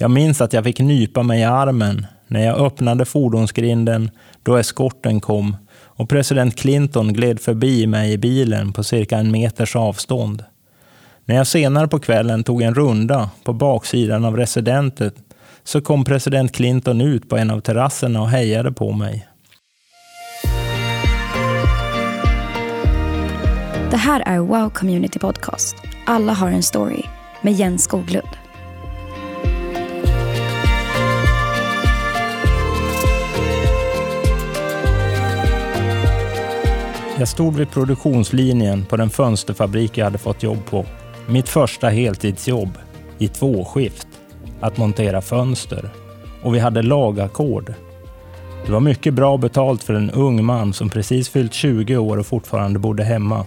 Jag minns att jag fick nypa mig i armen när jag öppnade fordonsgrinden då eskorten kom och president Clinton gled förbi mig i bilen på cirka en meters avstånd. När jag senare på kvällen tog en runda på baksidan av residentet så kom president Clinton ut på en av terrasserna och hejade på mig. Det här är Wow Community Podcast. Alla har en story med Jens Skoglund. Jag stod vid produktionslinjen på den fönsterfabrik jag hade fått jobb på. Mitt första heltidsjobb i tvåskift. Att montera fönster. Och vi hade lagackord. Det var mycket bra betalt för en ung man som precis fyllt 20 år och fortfarande bodde hemma.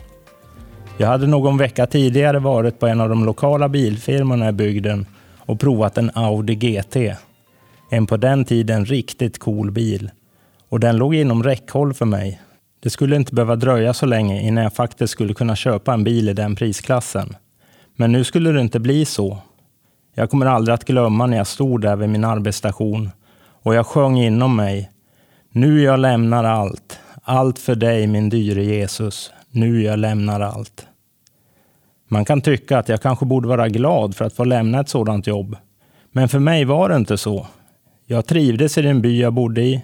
Jag hade någon vecka tidigare varit på en av de lokala bilfirmorna i bygden och provat en Audi GT. En på den tiden riktigt cool bil. Och den låg inom räckhåll för mig. Det skulle inte behöva dröja så länge innan jag faktiskt skulle kunna köpa en bil i den prisklassen. Men nu skulle det inte bli så. Jag kommer aldrig att glömma när jag stod där vid min arbetsstation och jag sjöng inom mig. Nu jag lämnar allt, allt för dig min dyre Jesus. Nu jag lämnar allt. Man kan tycka att jag kanske borde vara glad för att få lämna ett sådant jobb. Men för mig var det inte så. Jag trivdes i den by jag bodde i.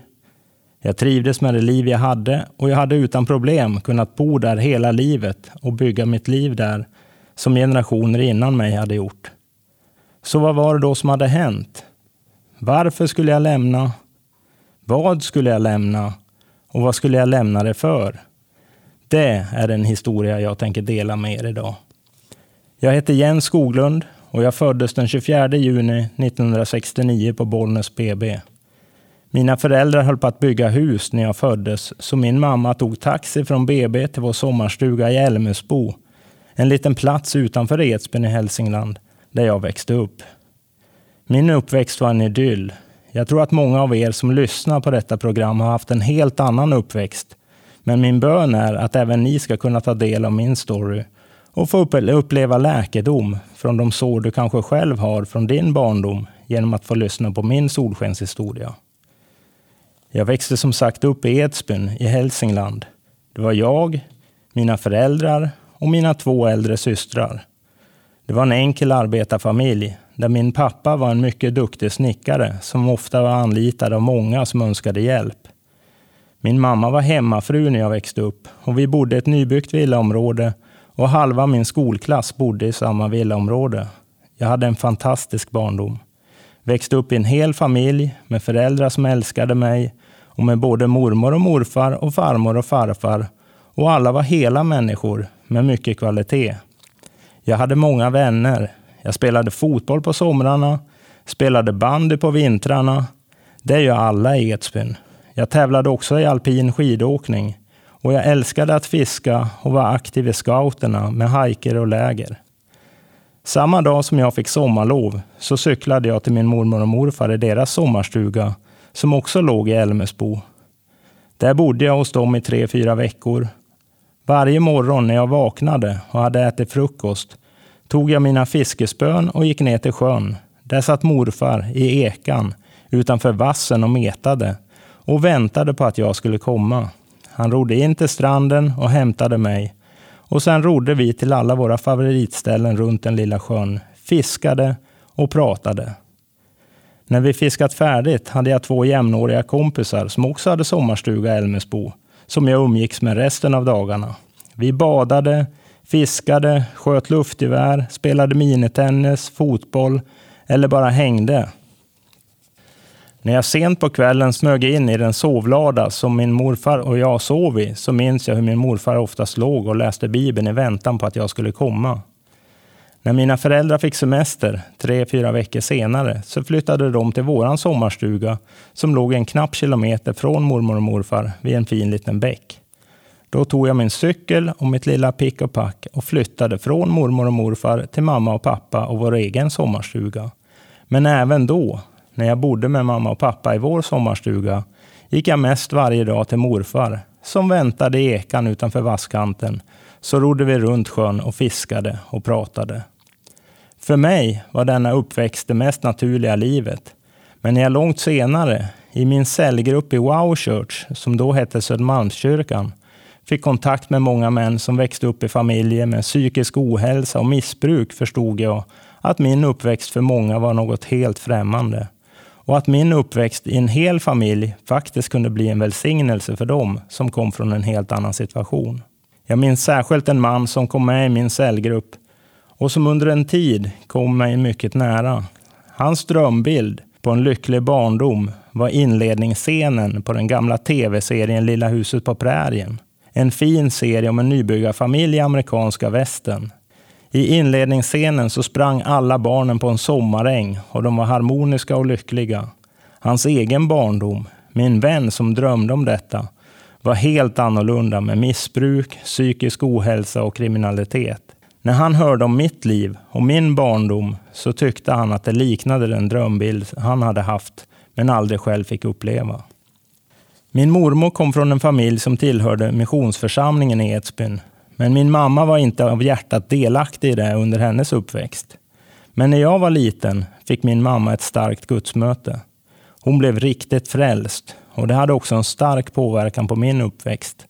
Jag trivdes med det liv jag hade och jag hade utan problem kunnat bo där hela livet och bygga mitt liv där som generationer innan mig hade gjort. Så vad var det då som hade hänt? Varför skulle jag lämna? Vad skulle jag lämna? Och vad skulle jag lämna det för? Det är en historia jag tänker dela med er idag. Jag heter Jens Skoglund och jag föddes den 24 juni 1969 på Bollnäs BB. Mina föräldrar höll på att bygga hus när jag föddes, så min mamma tog taxi från BB till vår sommarstuga i Älmhusbo, en liten plats utanför Edsbyn i Hälsingland, där jag växte upp. Min uppväxt var en idyll. Jag tror att många av er som lyssnar på detta program har haft en helt annan uppväxt. Men min bön är att även ni ska kunna ta del av min story och få uppleva läkedom från de sår du kanske själv har från din barndom genom att få lyssna på min solskenshistoria. Jag växte som sagt upp i Edsbyn i Hälsingland. Det var jag, mina föräldrar och mina två äldre systrar. Det var en enkel arbetarfamilj där min pappa var en mycket duktig snickare som ofta var anlitad av många som önskade hjälp. Min mamma var hemmafru när jag växte upp och vi bodde i ett nybyggt villaområde och halva min skolklass bodde i samma villaområde. Jag hade en fantastisk barndom. Växte upp i en hel familj med föräldrar som älskade mig och med både mormor och morfar och farmor och farfar. Och alla var hela människor med mycket kvalitet. Jag hade många vänner. Jag spelade fotboll på somrarna, spelade bandy på vintrarna. Det gör alla i Edsbyn. Jag tävlade också i alpin skidåkning och jag älskade att fiska och var aktiv i scouterna med hajker och läger. Samma dag som jag fick sommarlov så cyklade jag till min mormor och morfar i deras sommarstuga som också låg i Älmesbo. Där bodde jag hos dem i tre, fyra veckor. Varje morgon när jag vaknade och hade ätit frukost tog jag mina fiskespön och gick ner till sjön. Där satt morfar i ekan utanför vassen och metade och väntade på att jag skulle komma. Han rodde in till stranden och hämtade mig. Och sen rodde vi till alla våra favoritställen runt den lilla sjön, fiskade och pratade. När vi fiskat färdigt hade jag två jämnåriga kompisar som också hade sommarstuga i Älmesbo, som jag umgicks med resten av dagarna. Vi badade, fiskade, sköt luftgevär, spelade minitennis, fotboll eller bara hängde. När jag sent på kvällen smög in i den sovlada som min morfar och jag sov i, så minns jag hur min morfar oftast låg och läste Bibeln i väntan på att jag skulle komma. När mina föräldrar fick semester, tre, fyra veckor senare, så flyttade de till våran sommarstuga som låg en knapp kilometer från mormor och morfar vid en fin liten bäck. Då tog jag min cykel och mitt lilla pick och pack och flyttade från mormor och morfar till mamma och pappa och vår egen sommarstuga. Men även då, när jag bodde med mamma och pappa i vår sommarstuga, gick jag mest varje dag till morfar, som väntade i ekan utanför vasskanten. Så rodde vi runt sjön och fiskade och pratade. För mig var denna uppväxt det mest naturliga livet. Men när jag långt senare, i min cellgrupp i Wow Church, som då hette Södermalmskyrkan, fick kontakt med många män som växte upp i familjer med psykisk ohälsa och missbruk förstod jag att min uppväxt för många var något helt främmande. Och att min uppväxt i en hel familj faktiskt kunde bli en välsignelse för dem som kom från en helt annan situation. Jag minns särskilt en man som kom med i min cellgrupp och som under en tid kom mig mycket nära. Hans drömbild på en lycklig barndom var inledningsscenen på den gamla tv-serien Lilla huset på prärien. En fin serie om en nybyggarfamilj i amerikanska västern. I inledningsscenen så sprang alla barnen på en sommaräng och de var harmoniska och lyckliga. Hans egen barndom, min vän som drömde om detta, var helt annorlunda med missbruk, psykisk ohälsa och kriminalitet. När han hörde om mitt liv och min barndom så tyckte han att det liknade den drömbild han hade haft men aldrig själv fick uppleva. Min mormor kom från en familj som tillhörde missionsförsamlingen i Edsbyn. Men min mamma var inte av hjärtat delaktig i det under hennes uppväxt. Men när jag var liten fick min mamma ett starkt gudsmöte. Hon blev riktigt frälst och det hade också en stark påverkan på min uppväxt.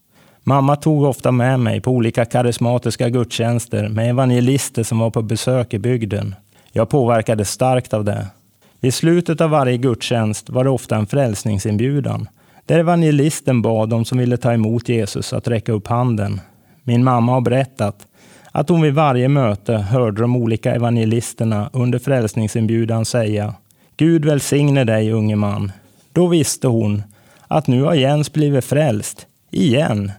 Mamma tog ofta med mig på olika karismatiska gudstjänster med evangelister som var på besök i bygden. Jag påverkades starkt av det. Vid slutet av varje gudstjänst var det ofta en frälsningsinbjudan där evangelisten bad de som ville ta emot Jesus att räcka upp handen. Min mamma har berättat att hon vid varje möte hörde de olika evangelisterna under frälsningsinbjudan säga Gud välsigne dig unge man. Då visste hon att nu har Jens blivit frälst. Igen.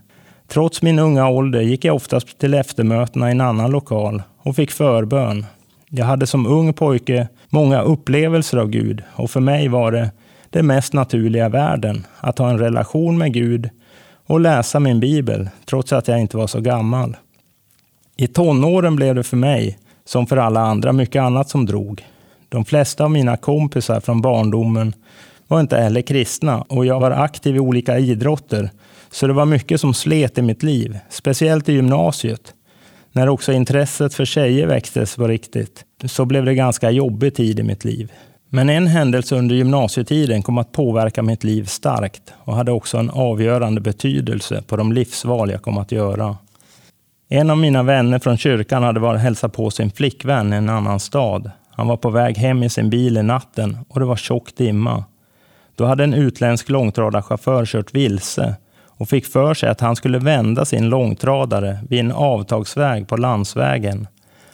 Trots min unga ålder gick jag oftast till eftermötena i en annan lokal och fick förbön. Jag hade som ung pojke många upplevelser av Gud och för mig var det det mest naturliga i världen, att ha en relation med Gud och läsa min bibel, trots att jag inte var så gammal. I tonåren blev det för mig, som för alla andra, mycket annat som drog. De flesta av mina kompisar från barndomen var inte heller kristna och jag var aktiv i olika idrotter, så det var mycket som slet i mitt liv, speciellt i gymnasiet. När också intresset för tjejer växtes på riktigt, så blev det ganska jobbig tid i mitt liv. Men en händelse under gymnasietiden kom att påverka mitt liv starkt och hade också en avgörande betydelse på de livsval jag kom att göra. En av mina vänner från kyrkan hade varit och hälsat på sin flickvän i en annan stad. Han var på väg hem i sin bil i natten och det var tjock dimma. Då hade en utländsk långtradarchaufför kört vilse och fick för sig att han skulle vända sin långtradare vid en avtagsväg på landsvägen.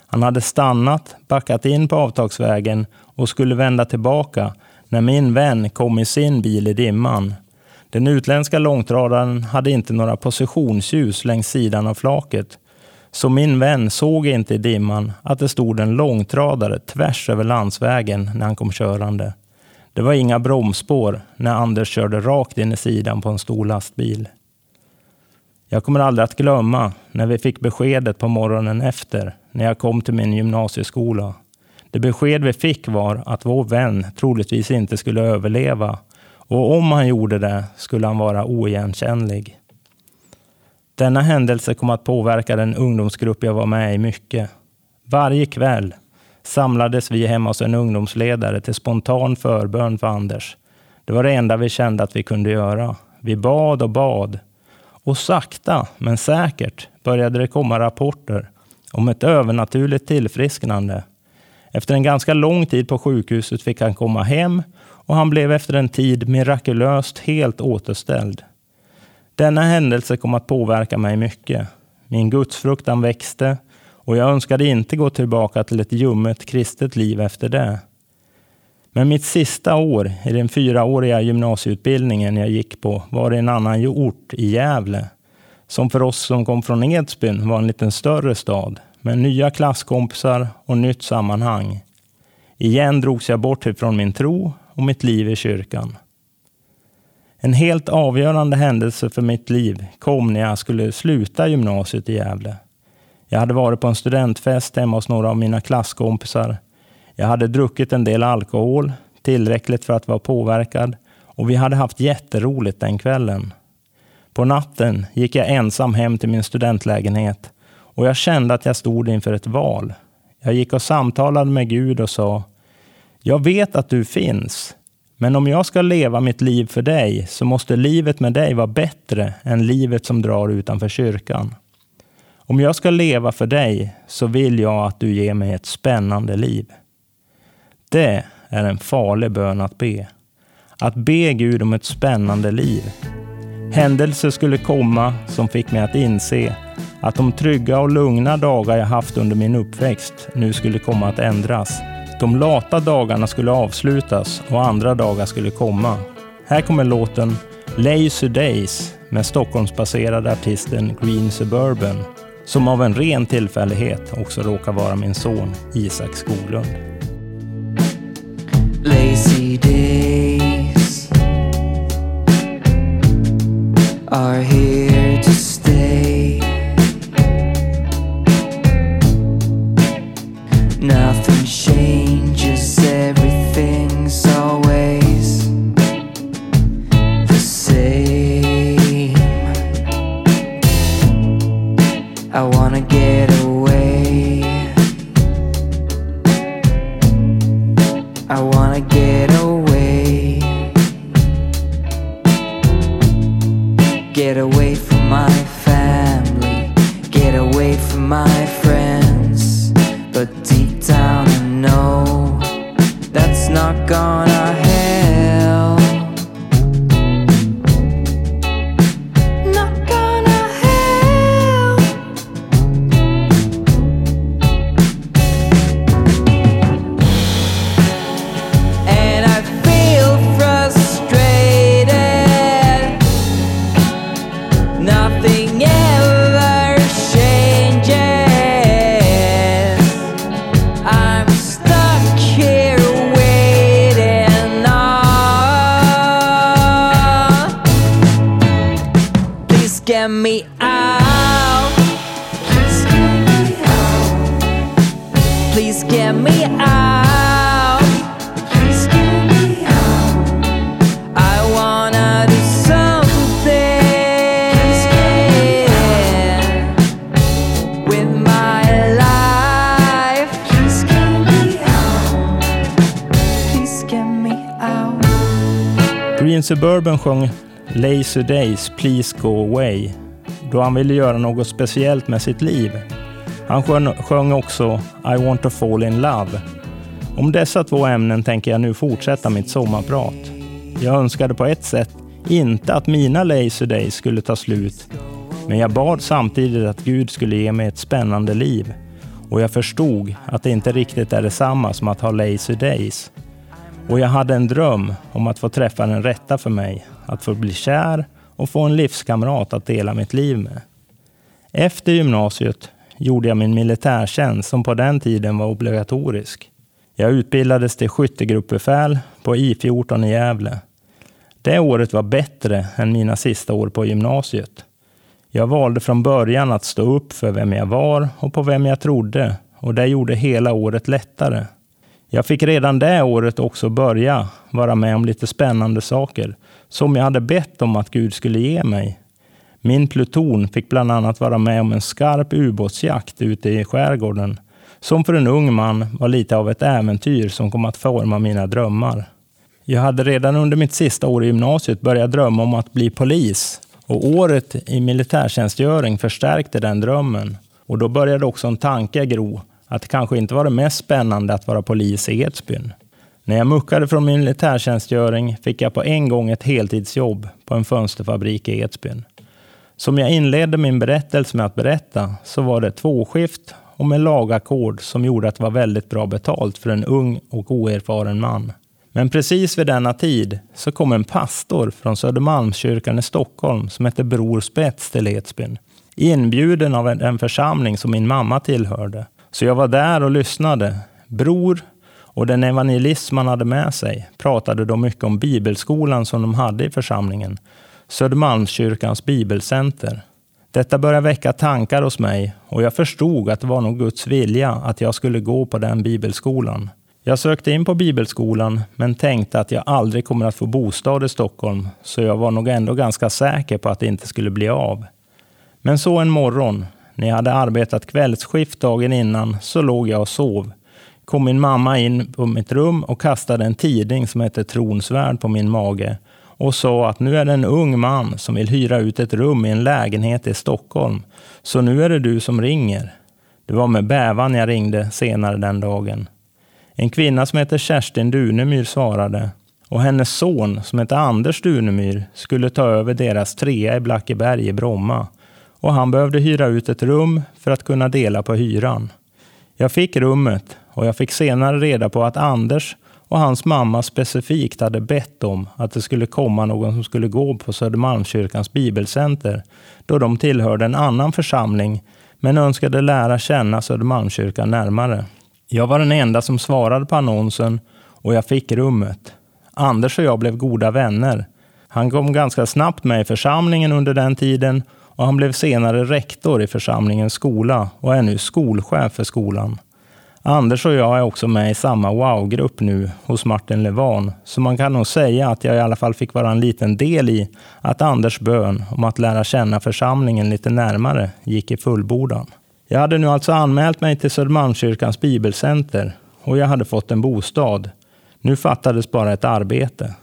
Han hade stannat, backat in på avtagsvägen och skulle vända tillbaka när min vän kom i sin bil i dimman. Den utländska långtradaren hade inte några positionsljus längs sidan av flaket. Så min vän såg inte i dimman att det stod en långtradare tvärs över landsvägen när han kom körande. Det var inga bromsspår när Anders körde rakt in i sidan på en stor lastbil. Jag kommer aldrig att glömma när vi fick beskedet på morgonen efter när jag kom till min gymnasieskola. Det besked vi fick var att vår vän troligtvis inte skulle överleva och om han gjorde det skulle han vara oigenkännlig. Denna händelse kom att påverka den ungdomsgrupp jag var med i mycket. Varje kväll samlades vi hemma hos en ungdomsledare till spontan förbön för Anders. Det var det enda vi kände att vi kunde göra. Vi bad och bad. Och sakta men säkert började det komma rapporter om ett övernaturligt tillfrisknande. Efter en ganska lång tid på sjukhuset fick han komma hem och han blev efter en tid mirakulöst helt återställd. Denna händelse kom att påverka mig mycket. Min gudsfruktan växte och jag önskade inte gå tillbaka till ett ljummet kristet liv efter det. Men mitt sista år i den fyraåriga gymnasieutbildningen jag gick på var i en annan ort i Gävle som för oss som kom från Edsbyn var en liten större stad med nya klasskompisar och nytt sammanhang. Igen drogs jag bort ifrån min tro och mitt liv i kyrkan. En helt avgörande händelse för mitt liv kom när jag skulle sluta gymnasiet i Gävle. Jag hade varit på en studentfest hemma hos några av mina klasskompisar. Jag hade druckit en del alkohol, tillräckligt för att vara påverkad och vi hade haft jätteroligt den kvällen. På natten gick jag ensam hem till min studentlägenhet och jag kände att jag stod inför ett val. Jag gick och samtalade med Gud och sa, jag vet att du finns, men om jag ska leva mitt liv för dig så måste livet med dig vara bättre än livet som drar utanför kyrkan. Om jag ska leva för dig så vill jag att du ger mig ett spännande liv. Det är en farlig bön att be. Att be Gud om ett spännande liv. Händelser skulle komma som fick mig att inse att de trygga och lugna dagar jag haft under min uppväxt nu skulle komma att ändras. De lata dagarna skulle avslutas och andra dagar skulle komma. Här kommer låten Lazy Days med Stockholmsbaserade artisten Green Suburban som av en ren tillfällighet också råkar vara min son Isak Skoglund. Lazy days are here nothing else. Suburban sjöng Lazy Days, Please Go Away då han ville göra något speciellt med sitt liv. Han sjöng, sjöng också I Want To Fall In Love. Om dessa två ämnen tänker jag nu fortsätta mitt sommarprat. Jag önskade på ett sätt inte att mina Lazy Days skulle ta slut, men jag bad samtidigt att Gud skulle ge mig ett spännande liv. Och jag förstod att det inte riktigt är detsamma som att ha Lazy Days. Och jag hade en dröm om att få träffa den rätta för mig, att få bli kär och få en livskamrat att dela mitt liv med. Efter gymnasiet gjorde jag min militärtjänst som på den tiden var obligatorisk. Jag utbildades till skyttegruppbefäl på I14 i Gävle. Det året var bättre än mina sista år på gymnasiet. Jag valde från början att stå upp för vem jag var och på vem jag trodde och det gjorde hela året lättare. Jag fick redan det året också börja vara med om lite spännande saker som jag hade bett om att Gud skulle ge mig. Min pluton fick bland annat vara med om en skarp ubåtsjakt ute i skärgården som för en ung man var lite av ett äventyr som kom att forma mina drömmar. Jag hade redan under mitt sista år i gymnasiet börjat drömma om att bli polis och året i militärtjänstgöring förstärkte den drömmen. Och då började också en tanke gro att det kanske inte var det mest spännande att vara polis i Edsbyn. När jag muckade från min militärtjänstgöring fick jag på en gång ett heltidsjobb på en fönsterfabrik i Edsbyn. Som jag inledde min berättelse med att berätta så var det tvåskift och med lagackord som gjorde att det var väldigt bra betalt för en ung och oerfaren man. Men precis vid denna tid så kom en pastor från Södermalmskyrkan i Stockholm som hette Bror Spets till Edsbyn. Inbjuden av en församling som min mamma tillhörde. Så jag var där och lyssnade. Bror och den evangelist man hade med sig pratade då mycket om bibelskolan som de hade i församlingen. Södermalmskyrkans bibelcenter. Detta började väcka tankar hos mig och jag förstod att det var nog Guds vilja att jag skulle gå på den bibelskolan. Jag sökte in på bibelskolan men tänkte att jag aldrig kommer att få bostad i Stockholm så jag var nog ändå ganska säker på att det inte skulle bli av. Men så en morgon, när jag hade arbetat kvällsskift dagen innan, så låg jag och sov. Kom min mamma in på mitt rum och kastade en tidning som hette Tronsvärd på min mage och sa att nu är det en ung man som vill hyra ut ett rum i en lägenhet i Stockholm. Så nu är det du som ringer. Det var med bävan jag ringde senare den dagen. En kvinna som heter Kerstin Dunemyr svarade och hennes son som heter Anders Dunemyr skulle ta över deras trea i Blackeberg i Bromma och han behövde hyra ut ett rum för att kunna dela på hyran. Jag fick rummet och jag fick senare reda på att Anders och hans mamma specifikt hade bett om att det skulle komma någon som skulle gå på Södermalmskyrkans bibelcenter då de tillhörde en annan församling men önskade lära känna Södermalmskyrkan närmare. Jag var den enda som svarade på annonsen och jag fick rummet. Anders och jag blev goda vänner. Han kom ganska snabbt med i församlingen under den tiden och han blev senare rektor i församlingens skola och är nu skolchef för skolan. Anders och jag är också med i samma wow-grupp nu hos Martin Levan, så man kan nog säga att jag i alla fall fick vara en liten del i att Anders bön om att lära känna församlingen lite närmare gick i fullbordan. Jag hade nu alltså anmält mig till Södermalmskyrkans bibelcenter och jag hade fått en bostad. Nu fattades bara ett arbete.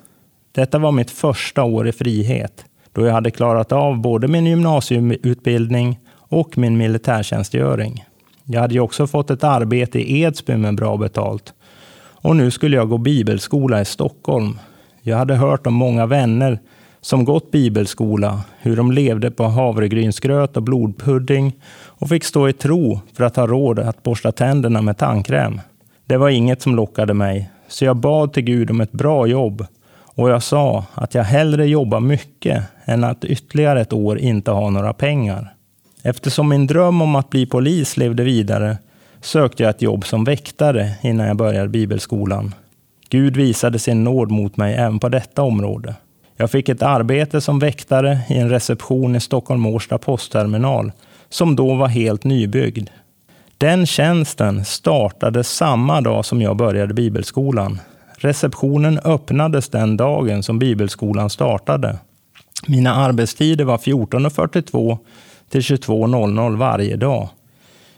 Detta var mitt första år i frihet, då jag hade klarat av både min gymnasieutbildning och min militärtjänstgöring. Jag hade ju också fått ett arbete i Edsbyn med bra betalt. Och nu skulle jag gå bibelskola i Stockholm. Jag hade hört om många vänner som gått bibelskola, hur de levde på havregrynsgröt och blodpudding och fick stå i tro för att ha råd att borsta tänderna med tandkräm. Det var inget som lockade mig, så jag bad till Gud om ett bra jobb och jag sa att jag hellre jobbar mycket än att ytterligare ett år inte ha några pengar. Eftersom min dröm om att bli polis levde vidare sökte jag ett jobb som väktare innan jag började bibelskolan. Gud visade sin nåd mot mig även på detta område. Jag fick ett arbete som väktare i en reception i Stockholm Årsta postterminal, som då var helt nybyggd. Den tjänsten startade samma dag som jag började bibelskolan. Receptionen öppnades den dagen som bibelskolan startade. Mina arbetstider var 14.42 till 22.00 varje dag.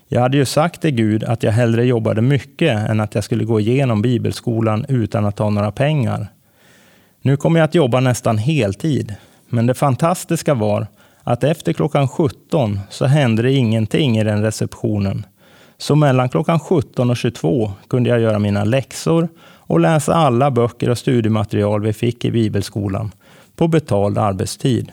Jag hade ju sagt till Gud att jag hellre jobbade mycket än att jag skulle gå igenom bibelskolan utan att ha några pengar. Nu kommer jag att jobba nästan heltid, men det fantastiska var att efter klockan 17 så hände det ingenting i den receptionen. Så mellan klockan 17 och 22 kunde jag göra mina läxor och läsa alla böcker och studiematerial vi fick i bibelskolan på betald arbetstid.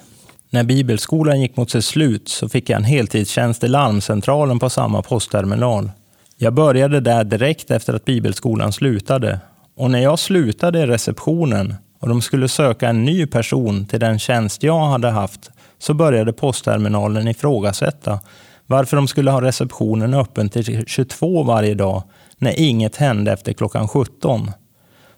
När bibelskolan gick mot sitt slut så fick jag en heltidstjänst i larmcentralen på samma postterminal. Jag började där direkt efter att bibelskolan slutade och när jag slutade i receptionen och de skulle söka en ny person till den tjänst jag hade haft så började postterminalen ifrågasätta varför de skulle ha receptionen öppen till 22 varje dag när inget hände efter klockan 17.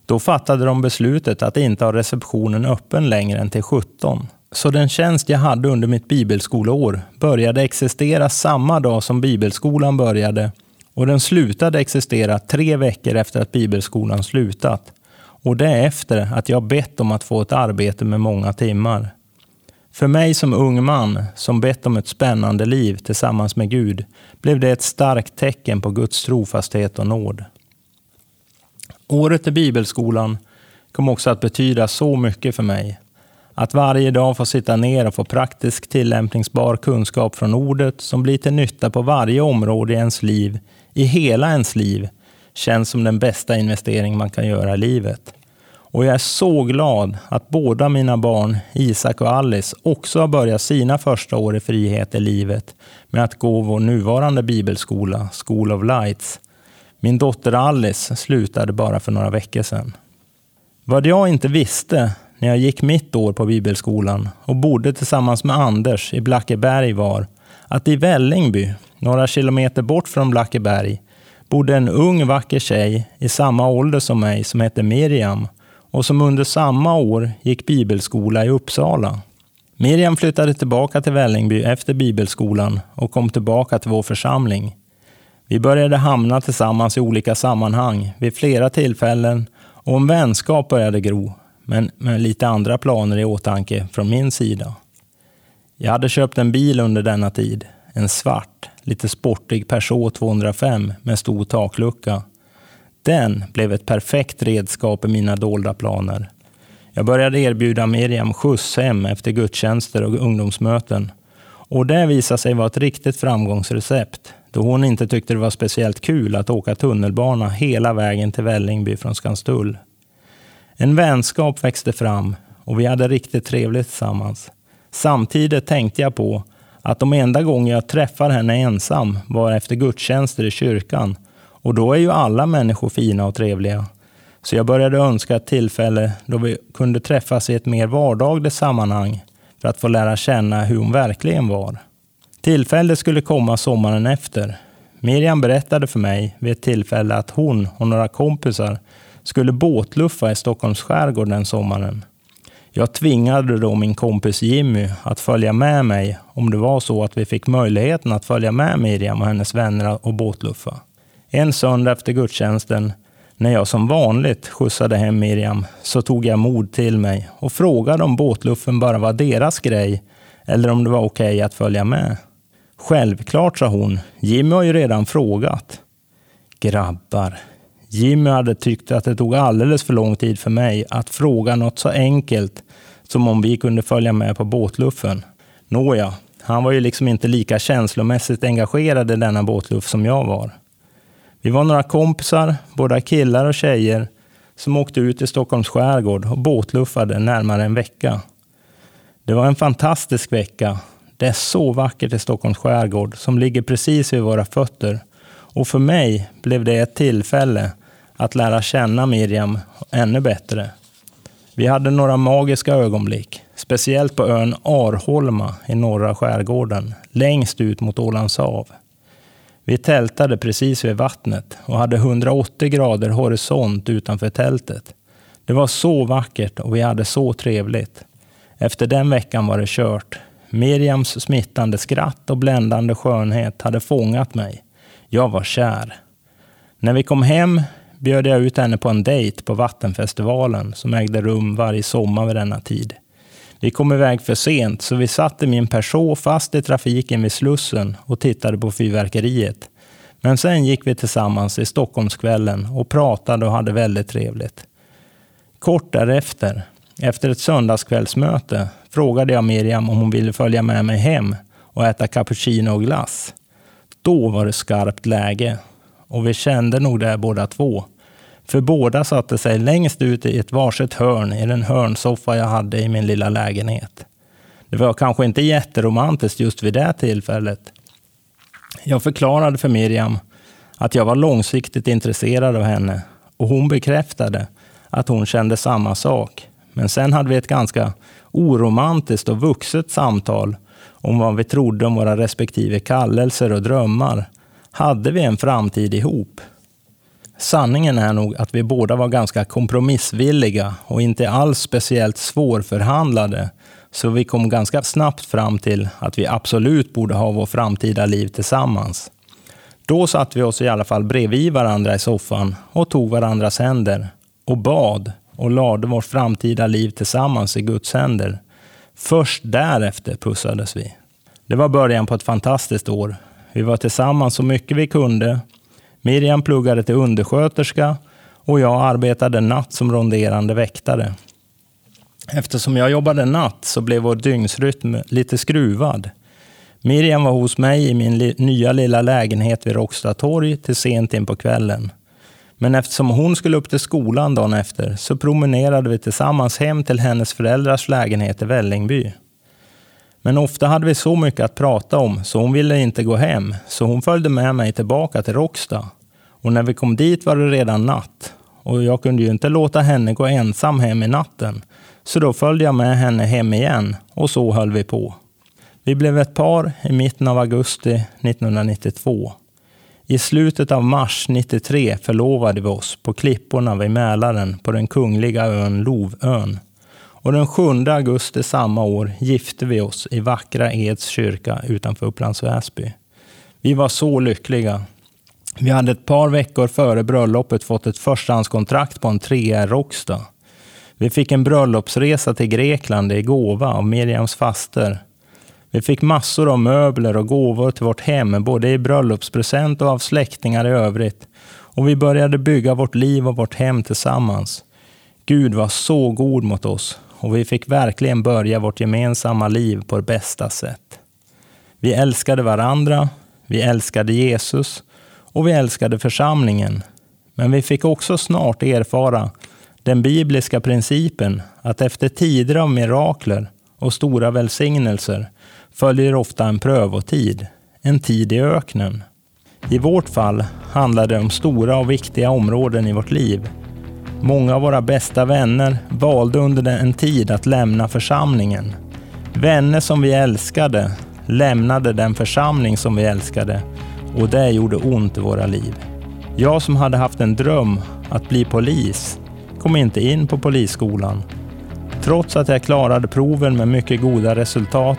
Då fattade de beslutet att inte ha receptionen öppen längre än till 17. Så den tjänst jag hade under mitt bibelskoleår började existera samma dag som bibelskolan började och den slutade existera tre veckor efter att bibelskolan slutat. Och det efter att jag bett om att få ett arbete med många timmar. För mig som ung man som bett om ett spännande liv tillsammans med Gud blev det ett starkt tecken på Guds trofasthet och nåd. Året i bibelskolan kom också att betyda så mycket för mig. Att varje dag få sitta ner och få praktisk tillämpningsbar kunskap från ordet som blir till nytta på varje område i ens liv, i hela ens liv, känns som den bästa investering man kan göra i livet. Och jag är så glad att båda mina barn, Isak och Alice, också har börjat sina första år i frihet i livet med att gå vår nuvarande bibelskola, School of Lights. Min dotter Alice slutade bara för några veckor sedan. Vad jag inte visste när jag gick mitt år på bibelskolan och bodde tillsammans med Anders i Blackeberg var att i Vällingby, några kilometer bort från Blackeberg, bodde en ung vacker tjej i samma ålder som mig som hette Miriam och som under samma år gick bibelskola i Uppsala. Miriam flyttade tillbaka till Vällingby efter bibelskolan och kom tillbaka till vår församling. Vi började hamna tillsammans i olika sammanhang vid flera tillfällen och en vänskap började gro men med lite andra planer i åtanke från min sida. Jag hade köpt en bil under denna tid. En svart, lite sportig Peugeot 205 med stor taklucka. Den blev ett perfekt redskap i mina dolda planer. Jag började erbjuda Miriam skjuts hem efter gudstjänster och ungdomsmöten. Och det visade sig vara ett riktigt framgångsrecept då hon inte tyckte det var speciellt kul att åka tunnelbana hela vägen till Vällingby från Skanstull. En vänskap växte fram och vi hade riktigt trevligt tillsammans. Samtidigt tänkte jag på att de enda gånger jag träffar henne ensam var efter gudstjänster i kyrkan. Och då är ju alla människor fina och trevliga. Så jag började önska ett tillfälle då vi kunde träffas i ett mer vardagligt sammanhang för att få lära känna hur hon verkligen var. Tillfället skulle komma sommaren efter. Miriam berättade för mig vid ett tillfälle att hon och några kompisar skulle båtluffa i Stockholms skärgård den sommaren. Jag tvingade då min kompis Jimmy att följa med mig om det var så att vi fick möjligheten att följa med Miriam och hennes vänner och båtluffa. En söndag efter gudstjänsten, när jag som vanligt skjutsade hem Miriam, så tog jag mod till mig och frågade om båtluffen bara var deras grej eller om det var okej okay att följa med. Självklart, sa hon. Jimmy har ju redan frågat. Grabbar. Jimmy hade tyckt att det tog alldeles för lång tid för mig att fråga något så enkelt som om vi kunde följa med på båtluffen. Nåja, han var ju liksom inte lika känslomässigt engagerad i denna båtluff som jag var. Vi var några kompisar, både killar och tjejer, som åkte ut i Stockholms skärgård och båtluffade närmare en vecka. Det var en fantastisk vecka. Det är så vackert i Stockholms skärgård som ligger precis vid våra fötter. Och för mig blev det ett tillfälle att lära känna Miriam ännu bättre. Vi hade några magiska ögonblick, speciellt på ön Arholma i norra skärgården, längst ut mot Ålands hav. Vi tältade precis vid vattnet och hade 180 grader horisont utanför tältet. Det var så vackert och vi hade så trevligt. Efter den veckan var det kört. Miriams smittande skratt och bländande skönhet hade fångat mig. Jag var kär. När vi kom hem bjöd jag ut henne på en dejt på Vattenfestivalen som ägde rum varje sommar vid denna tid. Vi kom iväg för sent, så vi satt i min Peugeot fast i trafiken vid Slussen och tittade på fyrverkeriet. Men sen gick vi tillsammans i Stockholmskvällen och pratade och hade väldigt trevligt. Kort därefter, efter ett söndagskvällsmöte, frågade jag Miriam om hon ville följa med mig hem och äta cappuccino och glass. Då var det skarpt läge och vi kände nog det båda två. För båda satte sig längst ut i ett varsitt hörn i den hörnsoffa jag hade i min lilla lägenhet. Det var kanske inte jätteromantiskt just vid det tillfället. Jag förklarade för Miriam att jag var långsiktigt intresserad av henne och hon bekräftade att hon kände samma sak. Men sen hade vi ett ganska oromantiskt och vuxet samtal om vad vi trodde om våra respektive kallelser och drömmar. Hade vi en framtid ihop? Sanningen är nog att vi båda var ganska kompromissvilliga och inte alls speciellt svårförhandlade. Så vi kom ganska snabbt fram till att vi absolut borde ha vår framtida liv tillsammans. Då satte vi oss i alla fall bredvid varandra i soffan och tog varandras händer och bad och lade vårt framtida liv tillsammans i Guds händer. Först därefter pussades vi. Det var början på ett fantastiskt år. Vi var tillsammans så mycket vi kunde Miriam pluggade till undersköterska och jag arbetade natt som ronderande väktare. Eftersom jag jobbade natt så blev vår dygnsrytm lite skruvad. Miriam var hos mig i min li nya lilla lägenhet vid Råcksta torg till sent in på kvällen. Men eftersom hon skulle upp till skolan dagen efter så promenerade vi tillsammans hem till hennes föräldrars lägenhet i Vällingby. Men ofta hade vi så mycket att prata om så hon ville inte gå hem, så hon följde med mig tillbaka till Råcksta. Och när vi kom dit var det redan natt och jag kunde ju inte låta henne gå ensam hem i natten. Så då följde jag med henne hem igen och så höll vi på. Vi blev ett par i mitten av augusti 1992. I slutet av mars 93 förlovade vi oss på klipporna vid Mälaren på den kungliga ön Lovön. Och den 7 augusti samma år gifte vi oss i vackra Eds kyrka utanför Upplands Väsby. Vi var så lyckliga. Vi hade ett par veckor före bröllopet fått ett förstahandskontrakt på en 3R Råcksta. Vi fick en bröllopsresa till Grekland i gåva av Miriams faster. Vi fick massor av möbler och gåvor till vårt hem, både i bröllopspresent och av släktingar i övrigt. Och vi började bygga vårt liv och vårt hem tillsammans. Gud var så god mot oss och vi fick verkligen börja vårt gemensamma liv på det bästa sätt. Vi älskade varandra, vi älskade Jesus och vi älskade församlingen. Men vi fick också snart erfara den bibliska principen att efter tider av mirakler och stora välsignelser följer ofta en prövotid, en tid i öknen. I vårt fall handlar det om stora och viktiga områden i vårt liv. Många av våra bästa vänner valde under en tid att lämna församlingen. Vänner som vi älskade lämnade den församling som vi älskade och det gjorde ont i våra liv. Jag som hade haft en dröm att bli polis kom inte in på polisskolan. Trots att jag klarade proven med mycket goda resultat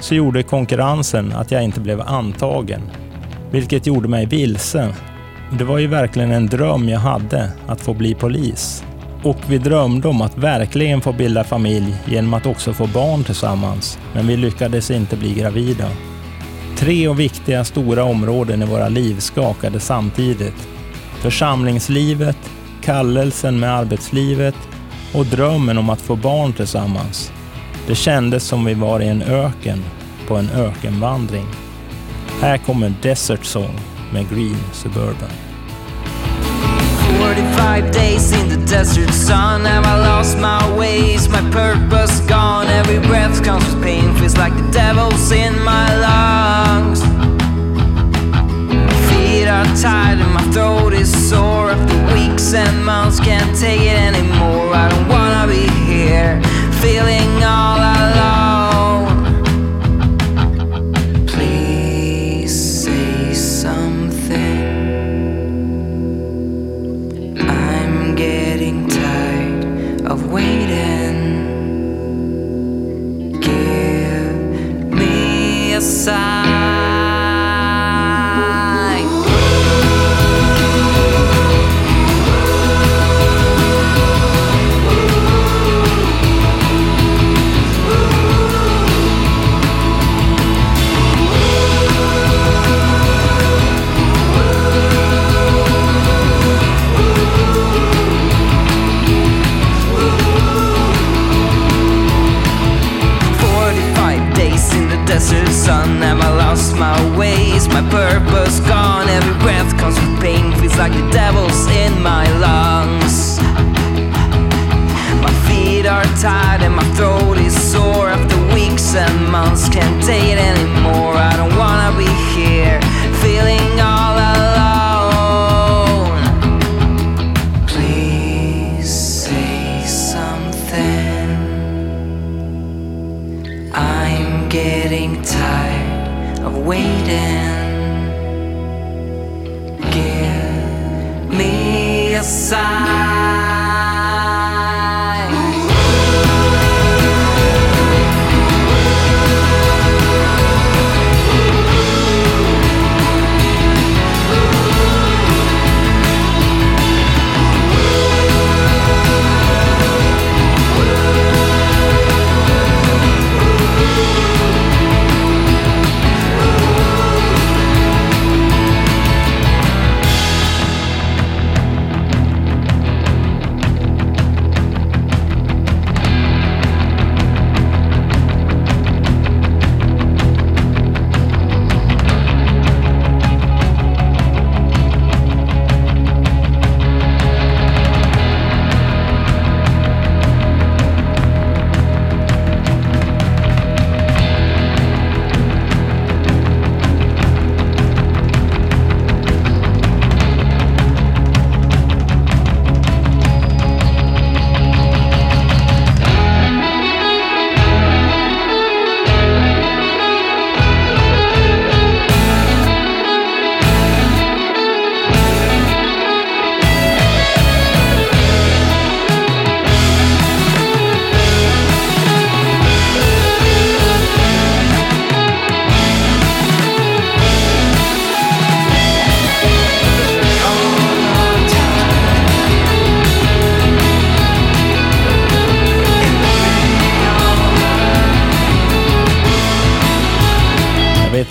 så gjorde konkurrensen att jag inte blev antagen, vilket gjorde mig vilse. Det var ju verkligen en dröm jag hade, att få bli polis. Och vi drömde om att verkligen få bilda familj genom att också få barn tillsammans, men vi lyckades inte bli gravida. Tre och viktiga stora områden i våra liv skakade samtidigt. Församlingslivet, kallelsen med arbetslivet och drömmen om att få barn tillsammans. Det kändes som vi var i en öken, på en ökenvandring. Här kommer Desert Song med Green Suburban. 45 days in the desert sun. Have I lost my ways, my purpose gone. Every breath comes with pain. Feels like the devil's in my lungs. My feet are tired and my throat is sore. After weeks and months can't take it anymore. I don't wanna be here. Feeling all alone Please say something I'm getting tired of waiting. Give me a sign. Sun.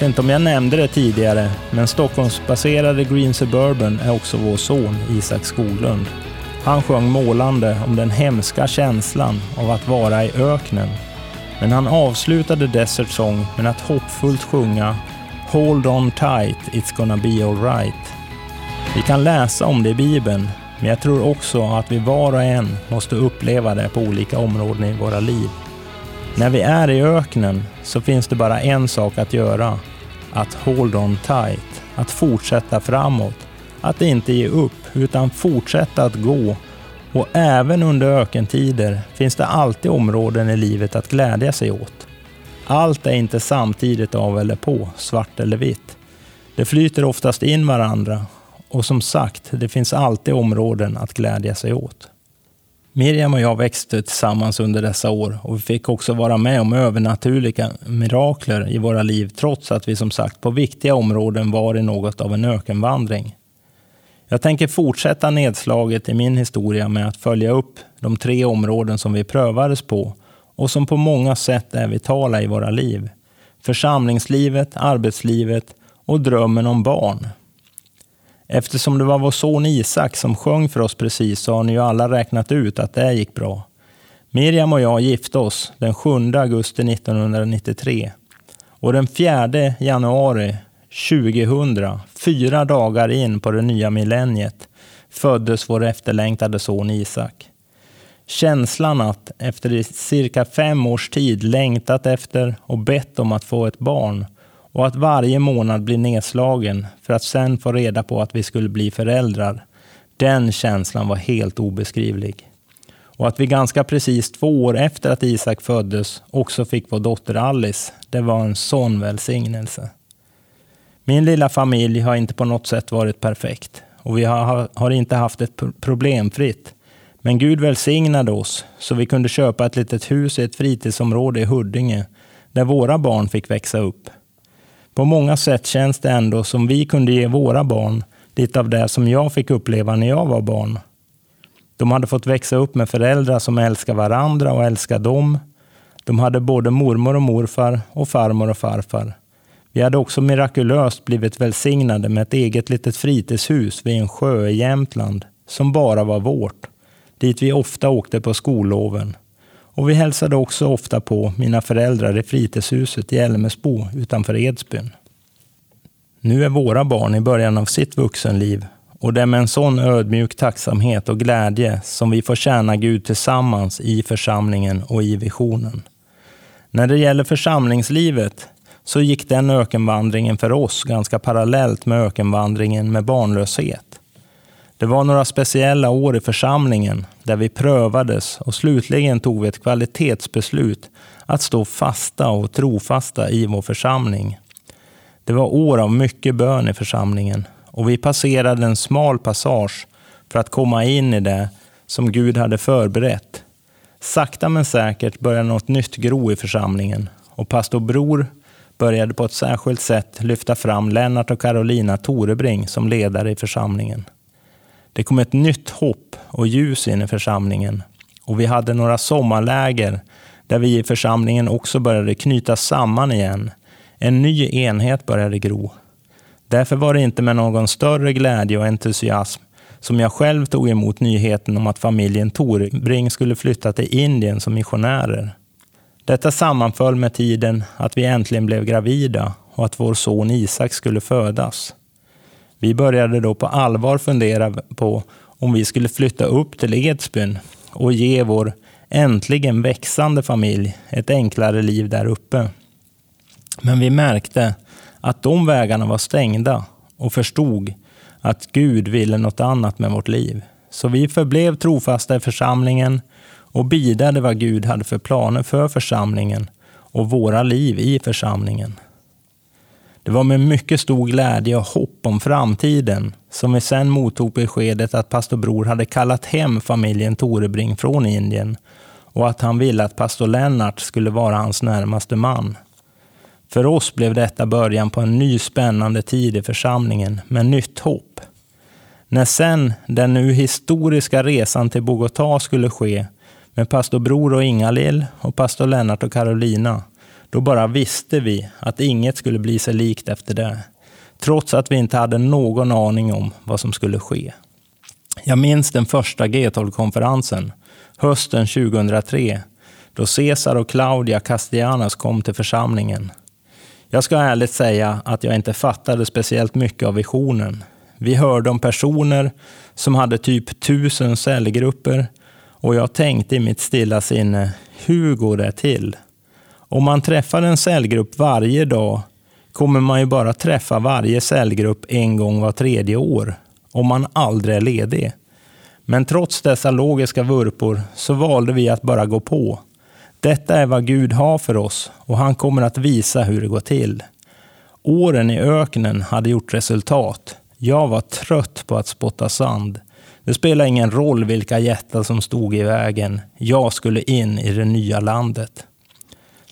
Inte om jag nämnde det tidigare, men Stockholmsbaserade Green Suburban är också vår son Isak Skoglund. Han sjöng målande om den hemska känslan av att vara i öknen. Men han avslutade Desert Song med att hoppfullt sjunga Hold on tight, it's gonna be alright. Vi kan läsa om det i Bibeln, men jag tror också att vi var och en måste uppleva det på olika områden i våra liv. När vi är i öknen så finns det bara en sak att göra. Att hold on tight. Att fortsätta framåt. Att inte ge upp, utan fortsätta att gå. Och även under ökentider finns det alltid områden i livet att glädja sig åt. Allt är inte samtidigt av eller på, svart eller vitt. Det flyter oftast in varandra och som sagt, det finns alltid områden att glädja sig åt. Miriam och jag växte tillsammans under dessa år och vi fick också vara med om övernaturliga mirakler i våra liv trots att vi som sagt på viktiga områden var i något av en ökenvandring. Jag tänker fortsätta nedslaget i min historia med att följa upp de tre områden som vi prövades på och som på många sätt är vitala i våra liv. Församlingslivet, arbetslivet och drömmen om barn. Eftersom det var vår son Isak som sjöng för oss precis så har ni ju alla räknat ut att det gick bra. Miriam och jag gifte oss den 7 augusti 1993 och den 4 januari 2000, fyra dagar in på det nya millenniet, föddes vår efterlängtade son Isak. Känslan att efter cirka fem års tid längtat efter och bett om att få ett barn och att varje månad bli nedslagen för att sen få reda på att vi skulle bli föräldrar. Den känslan var helt obeskrivlig. Och att vi ganska precis två år efter att Isak föddes också fick vår dotter Alice, det var en sån välsignelse. Min lilla familj har inte på något sätt varit perfekt och vi har, har inte haft ett problemfritt. Men Gud välsignade oss så vi kunde köpa ett litet hus i ett fritidsområde i Huddinge där våra barn fick växa upp. På många sätt känns det ändå som vi kunde ge våra barn lite av det som jag fick uppleva när jag var barn. De hade fått växa upp med föräldrar som älskar varandra och älskar dem. De hade både mormor och morfar och farmor och farfar. Vi hade också mirakulöst blivit välsignade med ett eget litet fritidshus vid en sjö i Jämtland som bara var vårt, dit vi ofta åkte på skolloven. Och vi hälsade också ofta på mina föräldrar i fritidshuset i Älmesbo utanför Edsbyn. Nu är våra barn i början av sitt vuxenliv och det är med en sån ödmjuk tacksamhet och glädje som vi får tjäna Gud tillsammans i församlingen och i visionen. När det gäller församlingslivet så gick den ökenvandringen för oss ganska parallellt med ökenvandringen med barnlöshet. Det var några speciella år i församlingen där vi prövades och slutligen tog vi ett kvalitetsbeslut att stå fasta och trofasta i vår församling. Det var år av mycket bön i församlingen och vi passerade en smal passage för att komma in i det som Gud hade förberett. Sakta men säkert började något nytt gro i församlingen och pastor Bror började på ett särskilt sätt lyfta fram Lennart och Carolina Torebring som ledare i församlingen. Det kom ett nytt hopp och ljus in i församlingen och vi hade några sommarläger där vi i församlingen också började knyta samman igen. En ny enhet började gro. Därför var det inte med någon större glädje och entusiasm som jag själv tog emot nyheten om att familjen Torbring skulle flytta till Indien som missionärer. Detta sammanföll med tiden att vi äntligen blev gravida och att vår son Isak skulle födas. Vi började då på allvar fundera på om vi skulle flytta upp till Edsbyn och ge vår äntligen växande familj ett enklare liv där uppe. Men vi märkte att de vägarna var stängda och förstod att Gud ville något annat med vårt liv. Så vi förblev trofasta i församlingen och bidade vad Gud hade för planer för församlingen och våra liv i församlingen. Det var med mycket stor glädje och hopp om framtiden som vi sen mottog beskedet att pastor Bror hade kallat hem familjen Torebring från Indien och att han ville att pastor Lennart skulle vara hans närmaste man. För oss blev detta början på en ny spännande tid i församlingen med nytt hopp. När sen den nu historiska resan till Bogotá skulle ske med pastor Bror och Ingalill och pastor Lennart och Carolina då bara visste vi att inget skulle bli sig likt efter det. Trots att vi inte hade någon aning om vad som skulle ske. Jag minns den första G12-konferensen, hösten 2003, då Cesar och Claudia Castellanos kom till församlingen. Jag ska ärligt säga att jag inte fattade speciellt mycket av visionen. Vi hörde om personer som hade typ tusen cellgrupper och jag tänkte i mitt stilla sinne, hur går det till? Om man träffar en cellgrupp varje dag kommer man ju bara träffa varje cellgrupp en gång var tredje år, om man aldrig är ledig. Men trots dessa logiska vurpor så valde vi att bara gå på. Detta är vad Gud har för oss och han kommer att visa hur det går till. Åren i öknen hade gjort resultat. Jag var trött på att spotta sand. Det spelade ingen roll vilka jättar som stod i vägen. Jag skulle in i det nya landet.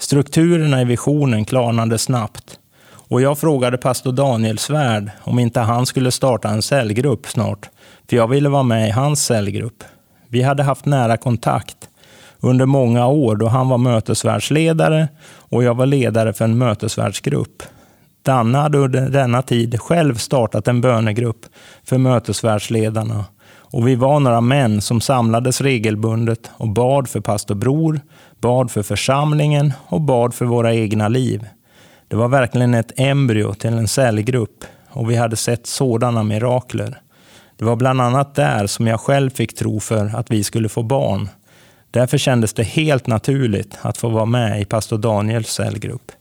Strukturerna i visionen klarnade snabbt och jag frågade pastor Daniel Svärd om inte han skulle starta en cellgrupp snart, för jag ville vara med i hans cellgrupp. Vi hade haft nära kontakt under många år då han var mötesvärdsledare och jag var ledare för en mötesvärdsgrupp. Danne hade under denna tid själv startat en bönegrupp för mötesvärdsledarna och vi var några män som samlades regelbundet och bad för pastor Bror, bad för församlingen och bad för våra egna liv. Det var verkligen ett embryo till en cellgrupp och vi hade sett sådana mirakler. Det var bland annat där som jag själv fick tro för att vi skulle få barn. Därför kändes det helt naturligt att få vara med i pastor Daniels cellgrupp.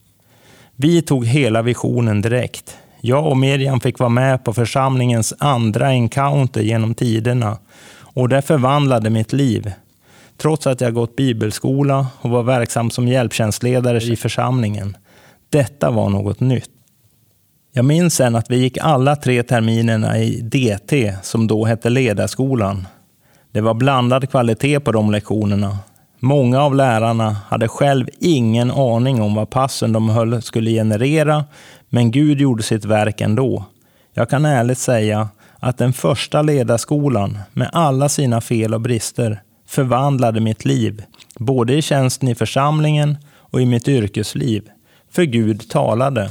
Vi tog hela visionen direkt. Jag och Miriam fick vara med på församlingens andra encounter genom tiderna och det förvandlade mitt liv. Trots att jag gått bibelskola och var verksam som hjälptjänstledare i församlingen. Detta var något nytt. Jag minns sen att vi gick alla tre terminerna i DT, som då hette Ledarskolan. Det var blandad kvalitet på de lektionerna. Många av lärarna hade själv ingen aning om vad passen de höll skulle generera, men Gud gjorde sitt verk ändå. Jag kan ärligt säga att den första ledarskolan, med alla sina fel och brister, förvandlade mitt liv, både i tjänsten i församlingen och i mitt yrkesliv. För Gud talade.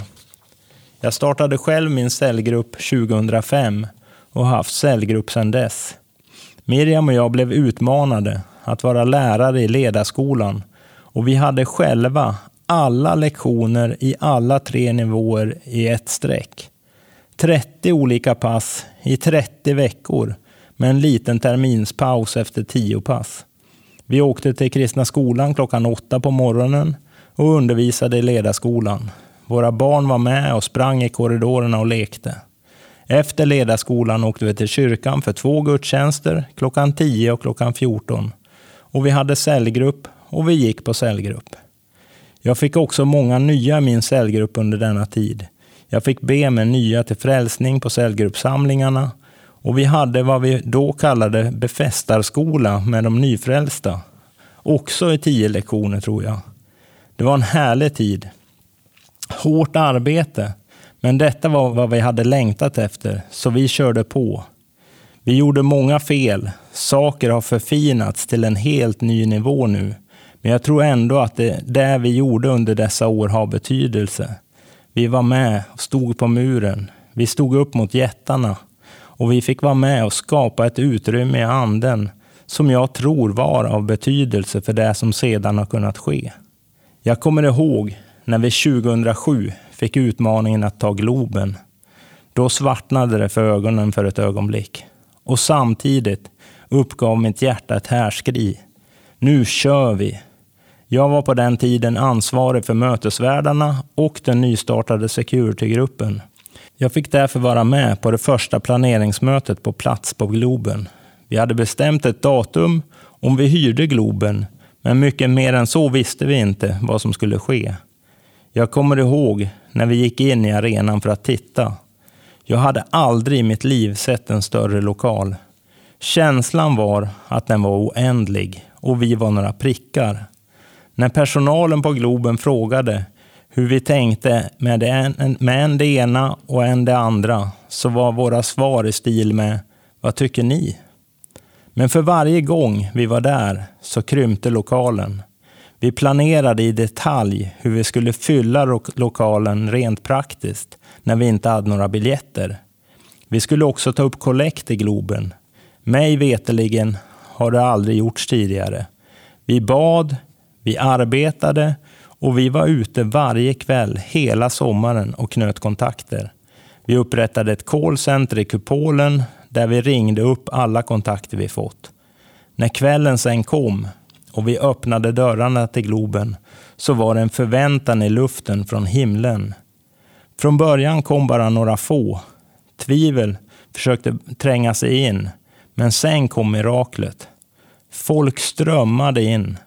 Jag startade själv min cellgrupp 2005 och har haft cellgrupp sedan dess. Miriam och jag blev utmanade att vara lärare i ledarskolan och vi hade själva alla lektioner i alla tre nivåer i ett streck. 30 olika pass i 30 veckor med en liten terminspaus efter tio pass. Vi åkte till Kristna skolan klockan åtta på morgonen och undervisade i ledarskolan. Våra barn var med och sprang i korridorerna och lekte. Efter ledarskolan åkte vi till kyrkan för två gudstjänster klockan 10 och klockan 14. Och vi hade cellgrupp och vi gick på cellgrupp. Jag fick också många nya i min cellgrupp under denna tid. Jag fick be med nya till frälsning på cellgruppsamlingarna och vi hade vad vi då kallade befästarskola med de nyfrälsta. Också i tio lektioner tror jag. Det var en härlig tid. Hårt arbete, men detta var vad vi hade längtat efter, så vi körde på. Vi gjorde många fel. Saker har förfinats till en helt ny nivå nu. Men jag tror ändå att det, det vi gjorde under dessa år har betydelse. Vi var med och stod på muren. Vi stod upp mot jättarna. Och vi fick vara med och skapa ett utrymme i anden som jag tror var av betydelse för det som sedan har kunnat ske. Jag kommer ihåg när vi 2007 fick utmaningen att ta Globen. Då svartnade det för ögonen för ett ögonblick. Och samtidigt uppgav mitt hjärta ett härskri. Nu kör vi! Jag var på den tiden ansvarig för mötesvärdarna och den nystartade Security-gruppen. Jag fick därför vara med på det första planeringsmötet på plats på Globen. Vi hade bestämt ett datum om vi hyrde Globen men mycket mer än så visste vi inte vad som skulle ske. Jag kommer ihåg när vi gick in i arenan för att titta. Jag hade aldrig i mitt liv sett en större lokal. Känslan var att den var oändlig och vi var några prickar. När personalen på Globen frågade hur vi tänkte med en, med en det ena och en det andra så var våra svar i stil med Vad tycker ni? Men för varje gång vi var där så krympte lokalen. Vi planerade i detalj hur vi skulle fylla lokalen rent praktiskt när vi inte hade några biljetter. Vi skulle också ta upp kollekt i Globen. Mig veteligen har det aldrig gjorts tidigare. Vi bad, vi arbetade och vi var ute varje kväll hela sommaren och knöt kontakter. Vi upprättade ett callcenter i kupolen där vi ringde upp alla kontakter vi fått. När kvällen sen kom och vi öppnade dörrarna till Globen så var det en förväntan i luften från himlen. Från början kom bara några få. Tvivel försökte tränga sig in, men sen kom miraklet. Folk strömmade in.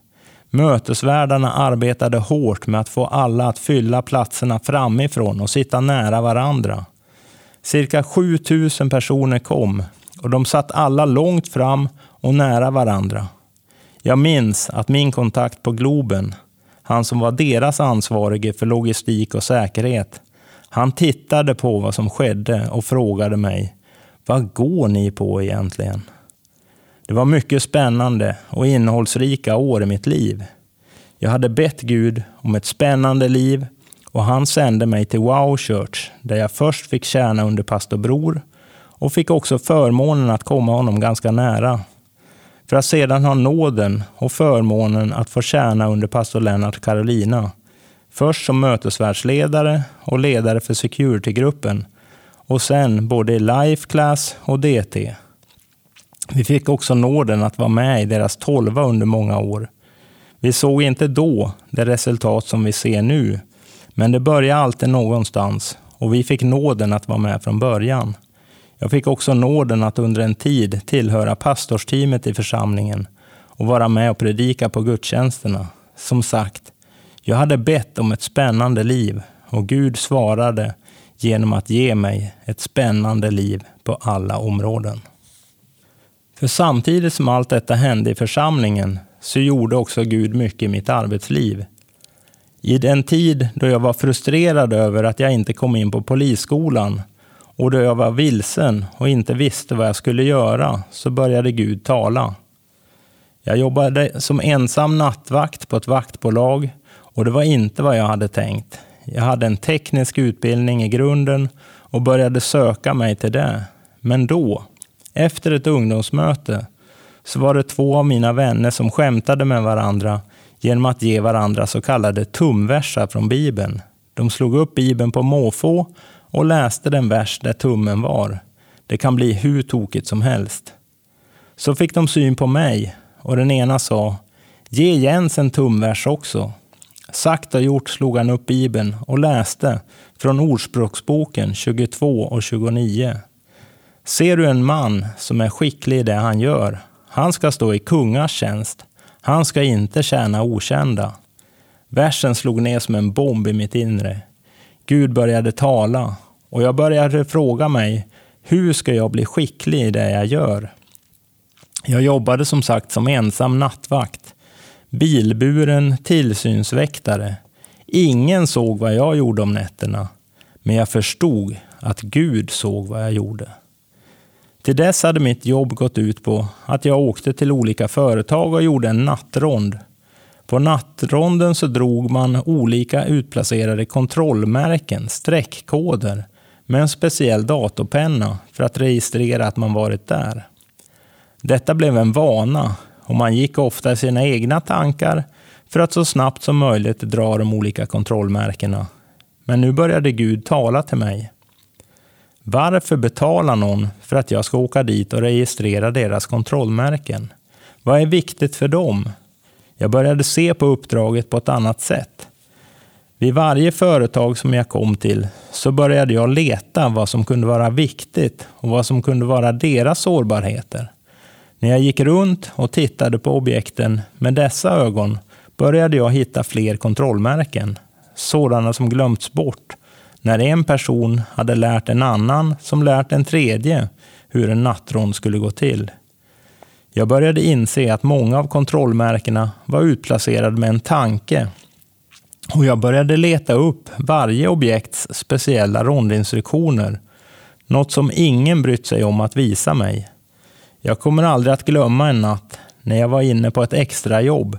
Mötesvärdarna arbetade hårt med att få alla att fylla platserna framifrån och sitta nära varandra. Cirka 7000 personer kom och de satt alla långt fram och nära varandra. Jag minns att min kontakt på Globen, han som var deras ansvarige för logistik och säkerhet, han tittade på vad som skedde och frågade mig, vad går ni på egentligen? Det var mycket spännande och innehållsrika år i mitt liv. Jag hade bett Gud om ett spännande liv och han sände mig till Wow Church där jag först fick tjäna under pastor Bror och fick också förmånen att komma honom ganska nära. För att sedan ha nåden och förmånen att få tjäna under pastor Lennart Carolina. Först som mötesvärdsledare och ledare för Securitygruppen och sen både i Life Class och DT. Vi fick också nåden att vara med i deras tolva under många år. Vi såg inte då det resultat som vi ser nu, men det börjar alltid någonstans och vi fick nåden att vara med från början. Jag fick också nåden att under en tid tillhöra pastorsteamet i församlingen och vara med och predika på gudstjänsterna. Som sagt, jag hade bett om ett spännande liv och Gud svarade genom att ge mig ett spännande liv på alla områden. För samtidigt som allt detta hände i församlingen så gjorde också Gud mycket i mitt arbetsliv. I den tid då jag var frustrerad över att jag inte kom in på polisskolan och då jag var vilsen och inte visste vad jag skulle göra så började Gud tala. Jag jobbade som ensam nattvakt på ett vaktbolag och det var inte vad jag hade tänkt. Jag hade en teknisk utbildning i grunden och började söka mig till det. Men då, efter ett ungdomsmöte, så var det två av mina vänner som skämtade med varandra genom att ge varandra så kallade tumversar från Bibeln. De slog upp Bibeln på måfå och läste den vers där tummen var. Det kan bli hur tokigt som helst. Så fick de syn på mig och den ena sa Ge Jens en tumvers också. Sagt och gjort slog han upp Bibeln och läste från Ordspråksboken 22 och 29. Ser du en man som är skicklig i det han gör, han ska stå i kungars tjänst. Han ska inte tjäna okända. Versen slog ner som en bomb i mitt inre. Gud började tala och jag började fråga mig, hur ska jag bli skicklig i det jag gör? Jag jobbade som sagt som ensam nattvakt, bilburen tillsynsväktare. Ingen såg vad jag gjorde om nätterna, men jag förstod att Gud såg vad jag gjorde. Till dess hade mitt jobb gått ut på att jag åkte till olika företag och gjorde en nattrond. På nattronden så drog man olika utplacerade kontrollmärken, streckkoder, med en speciell datorpenna för att registrera att man varit där. Detta blev en vana och man gick ofta i sina egna tankar för att så snabbt som möjligt dra de olika kontrollmärkena. Men nu började Gud tala till mig. Varför betala någon för att jag ska åka dit och registrera deras kontrollmärken? Vad är viktigt för dem? Jag började se på uppdraget på ett annat sätt. Vid varje företag som jag kom till så började jag leta vad som kunde vara viktigt och vad som kunde vara deras sårbarheter. När jag gick runt och tittade på objekten med dessa ögon började jag hitta fler kontrollmärken, sådana som glömts bort när en person hade lärt en annan som lärt en tredje hur en nattrond skulle gå till. Jag började inse att många av kontrollmärkena var utplacerade med en tanke och jag började leta upp varje objekts speciella rondinstruktioner. Något som ingen brytt sig om att visa mig. Jag kommer aldrig att glömma en natt när jag var inne på ett extrajobb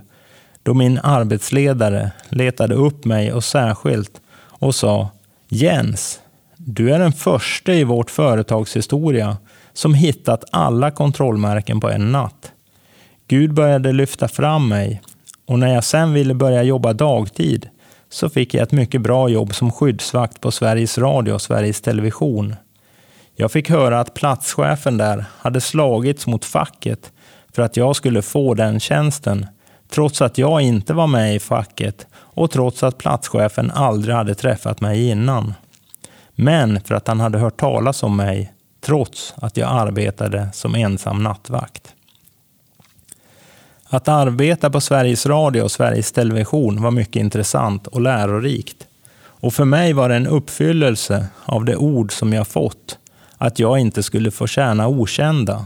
då min arbetsledare letade upp mig och särskilt och sa Jens, du är den första i vårt företags historia som hittat alla kontrollmärken på en natt. Gud började lyfta fram mig och när jag sen ville börja jobba dagtid så fick jag ett mycket bra jobb som skyddsvakt på Sveriges Radio och Sveriges Television. Jag fick höra att platschefen där hade slagits mot facket för att jag skulle få den tjänsten, trots att jag inte var med i facket och trots att platschefen aldrig hade träffat mig innan. Men för att han hade hört talas om mig, trots att jag arbetade som ensam nattvakt. Att arbeta på Sveriges Radio och Sveriges Television var mycket intressant och lärorikt. Och för mig var det en uppfyllelse av det ord som jag fått, att jag inte skulle få tjäna okända.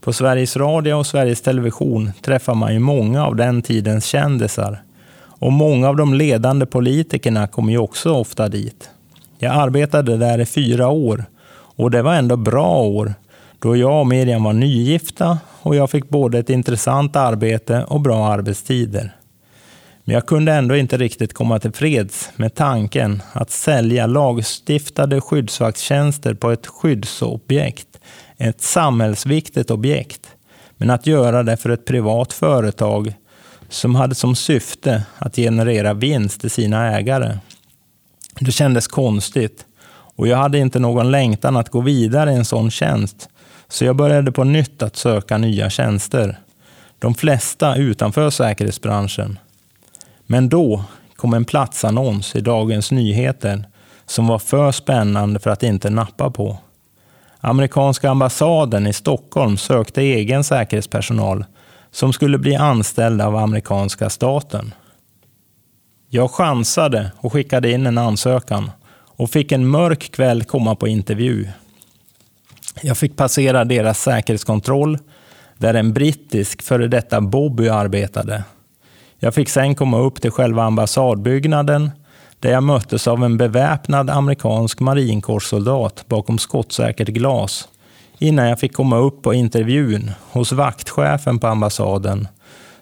På Sveriges Radio och Sveriges Television träffar man ju många av den tidens kändisar. Och många av de ledande politikerna kom ju också ofta dit. Jag arbetade där i fyra år och det var ändå bra år då jag och Miriam var nygifta och jag fick både ett intressant arbete och bra arbetstider. Men jag kunde ändå inte riktigt komma till freds med tanken att sälja lagstiftade skyddsvaktstjänster på ett skyddsobjekt, ett samhällsviktigt objekt, men att göra det för ett privat företag som hade som syfte att generera vinst till sina ägare. Det kändes konstigt och jag hade inte någon längtan att gå vidare i en sån tjänst så jag började på nytt att söka nya tjänster. De flesta utanför säkerhetsbranschen. Men då kom en platsannons i Dagens Nyheter som var för spännande för att inte nappa på. Amerikanska ambassaden i Stockholm sökte egen säkerhetspersonal som skulle bli anställda av amerikanska staten. Jag chansade och skickade in en ansökan och fick en mörk kväll komma på intervju. Jag fick passera deras säkerhetskontroll där en brittisk före detta Bobby arbetade. Jag fick sen komma upp till själva ambassadbyggnaden där jag möttes av en beväpnad amerikansk marinkårssoldat bakom skottsäkert glas innan jag fick komma upp på intervjun hos vaktchefen på ambassaden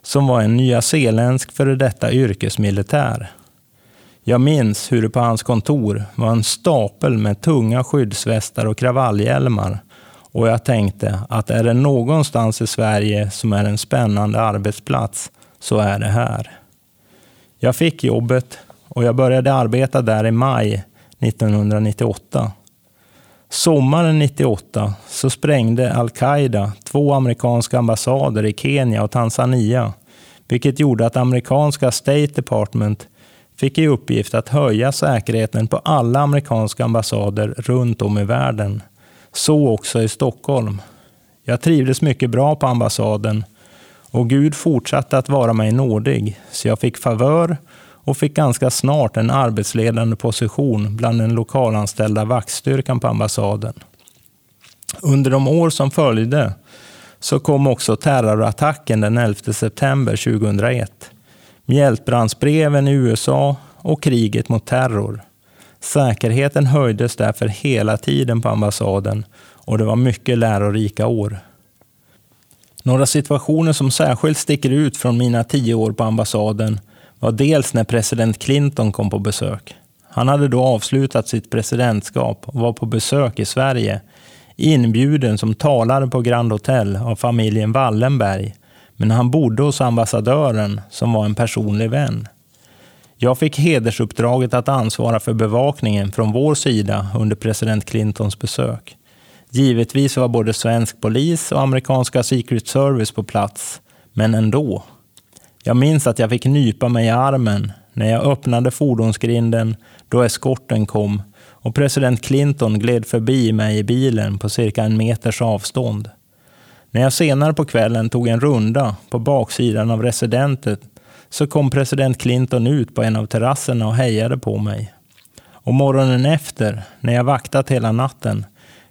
som var en nyzeeländsk före detta yrkesmilitär. Jag minns hur det på hans kontor var en stapel med tunga skyddsvästar och kravallhjälmar och jag tänkte att är det någonstans i Sverige som är en spännande arbetsplats så är det här. Jag fick jobbet och jag började arbeta där i maj 1998. Sommaren 98 så sprängde al-Qaida två amerikanska ambassader i Kenya och Tanzania, vilket gjorde att amerikanska State Department fick i uppgift att höja säkerheten på alla amerikanska ambassader runt om i världen. Så också i Stockholm. Jag trivdes mycket bra på ambassaden och Gud fortsatte att vara mig nådig, så jag fick favör och fick ganska snart en arbetsledande position bland den lokalanställda vaktstyrkan på ambassaden. Under de år som följde så kom också terrorattacken den 11 september 2001 mjältbrandsbreven i USA och kriget mot terror. Säkerheten höjdes därför hela tiden på ambassaden och det var mycket lärorika år. Några situationer som särskilt sticker ut från mina tio år på ambassaden var dels när president Clinton kom på besök. Han hade då avslutat sitt presidentskap och var på besök i Sverige, inbjuden som talare på Grand Hotel av familjen Wallenberg men han bodde hos ambassadören som var en personlig vän. Jag fick hedersuppdraget att ansvara för bevakningen från vår sida under president Clintons besök. Givetvis var både svensk polis och amerikanska Secret Service på plats, men ändå. Jag minns att jag fick nypa mig i armen när jag öppnade fordonsgrinden då eskorten kom och president Clinton gled förbi mig i bilen på cirka en meters avstånd. När jag senare på kvällen tog en runda på baksidan av residentet så kom president Clinton ut på en av terrasserna och hejade på mig. Och morgonen efter, när jag vaktat hela natten,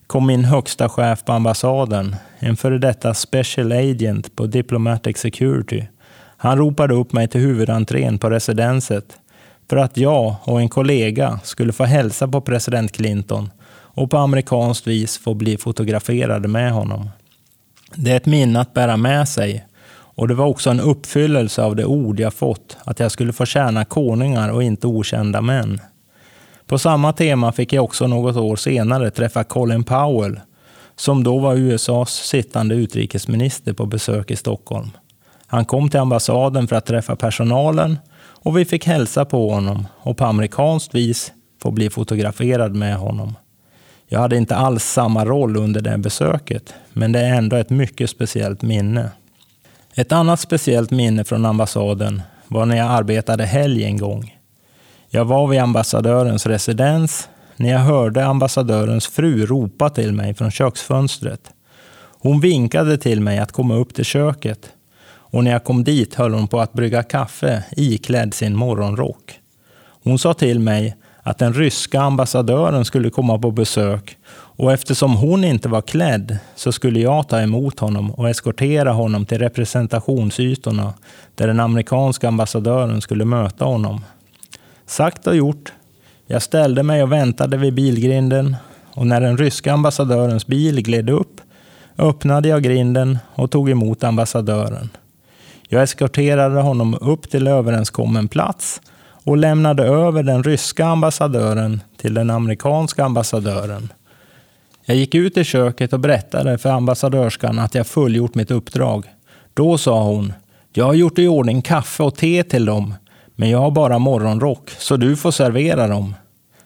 kom min högsta chef på ambassaden, en före detta special agent på Diplomatic Security. Han ropade upp mig till huvudentrén på residenset för att jag och en kollega skulle få hälsa på president Clinton och på amerikanskt vis få bli fotograferade med honom. Det är ett minne att bära med sig Och det var också en uppfyllelse av det ord jag fått, att jag skulle få tjäna konungar och inte okända män. På samma tema fick jag också något år senare träffa Colin Powell, som då var USAs sittande utrikesminister på besök i Stockholm. Han kom till ambassaden för att träffa personalen och vi fick hälsa på honom och på amerikanskt vis få bli fotograferad med honom. Jag hade inte alls samma roll under det besöket, men det är ändå ett mycket speciellt minne. Ett annat speciellt minne från ambassaden var när jag arbetade helg en gång. Jag var vid ambassadörens residens när jag hörde ambassadörens fru ropa till mig från köksfönstret. Hon vinkade till mig att komma upp till köket och när jag kom dit höll hon på att brygga kaffe iklädd sin morgonrock. Hon sa till mig att den ryska ambassadören skulle komma på besök och eftersom hon inte var klädd så skulle jag ta emot honom och eskortera honom till representationsytorna där den amerikanska ambassadören skulle möta honom. Sagt och gjort. Jag ställde mig och väntade vid bilgrinden och när den ryska ambassadörens bil gled upp öppnade jag grinden och tog emot ambassadören. Jag eskorterade honom upp till överenskommen plats och lämnade över den ryska ambassadören till den amerikanska ambassadören. Jag gick ut i köket och berättade för ambassadörskan att jag fullgjort mitt uppdrag. Då sa hon, jag har gjort i ordning kaffe och te till dem, men jag har bara morgonrock, så du får servera dem.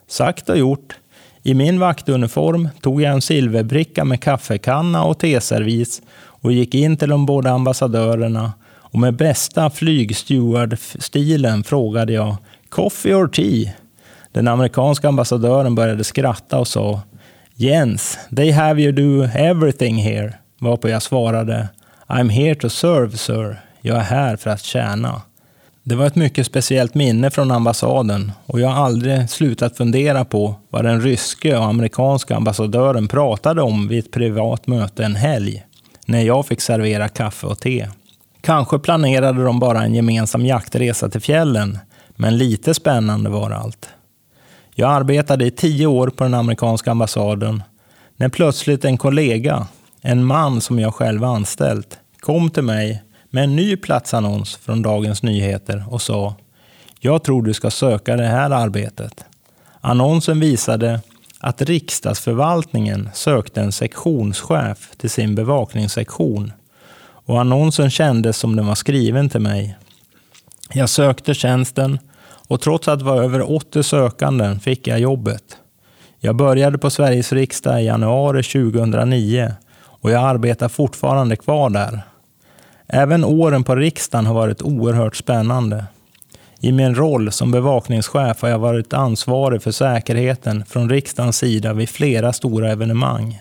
Sagt och gjort. I min vaktuniform tog jag en silverbricka med kaffekanna och teservis och gick in till de båda ambassadörerna och med bästa flygsteward-stilen frågade jag Coffee or tea? Den amerikanska ambassadören började skratta och sa Jens, they have you do everything here. Varpå jag svarade I'm here to serve, sir. Jag är här för att tjäna. Det var ett mycket speciellt minne från ambassaden och jag har aldrig slutat fundera på vad den ryske och amerikanska ambassadören pratade om vid ett privat möte en helg, när jag fick servera kaffe och te. Kanske planerade de bara en gemensam jaktresa till fjällen, men lite spännande var allt. Jag arbetade i tio år på den amerikanska ambassaden när plötsligt en kollega, en man som jag själv anställt, kom till mig med en ny platsannons från Dagens Nyheter och sa Jag tror du ska söka det här arbetet. Annonsen visade att riksdagsförvaltningen sökte en sektionschef till sin bevakningssektion och annonsen kändes som den var skriven till mig. Jag sökte tjänsten och trots att det var över 80 sökanden fick jag jobbet. Jag började på Sveriges riksdag i januari 2009 och jag arbetar fortfarande kvar där. Även åren på riksdagen har varit oerhört spännande. I min roll som bevakningschef har jag varit ansvarig för säkerheten från riksdagens sida vid flera stora evenemang.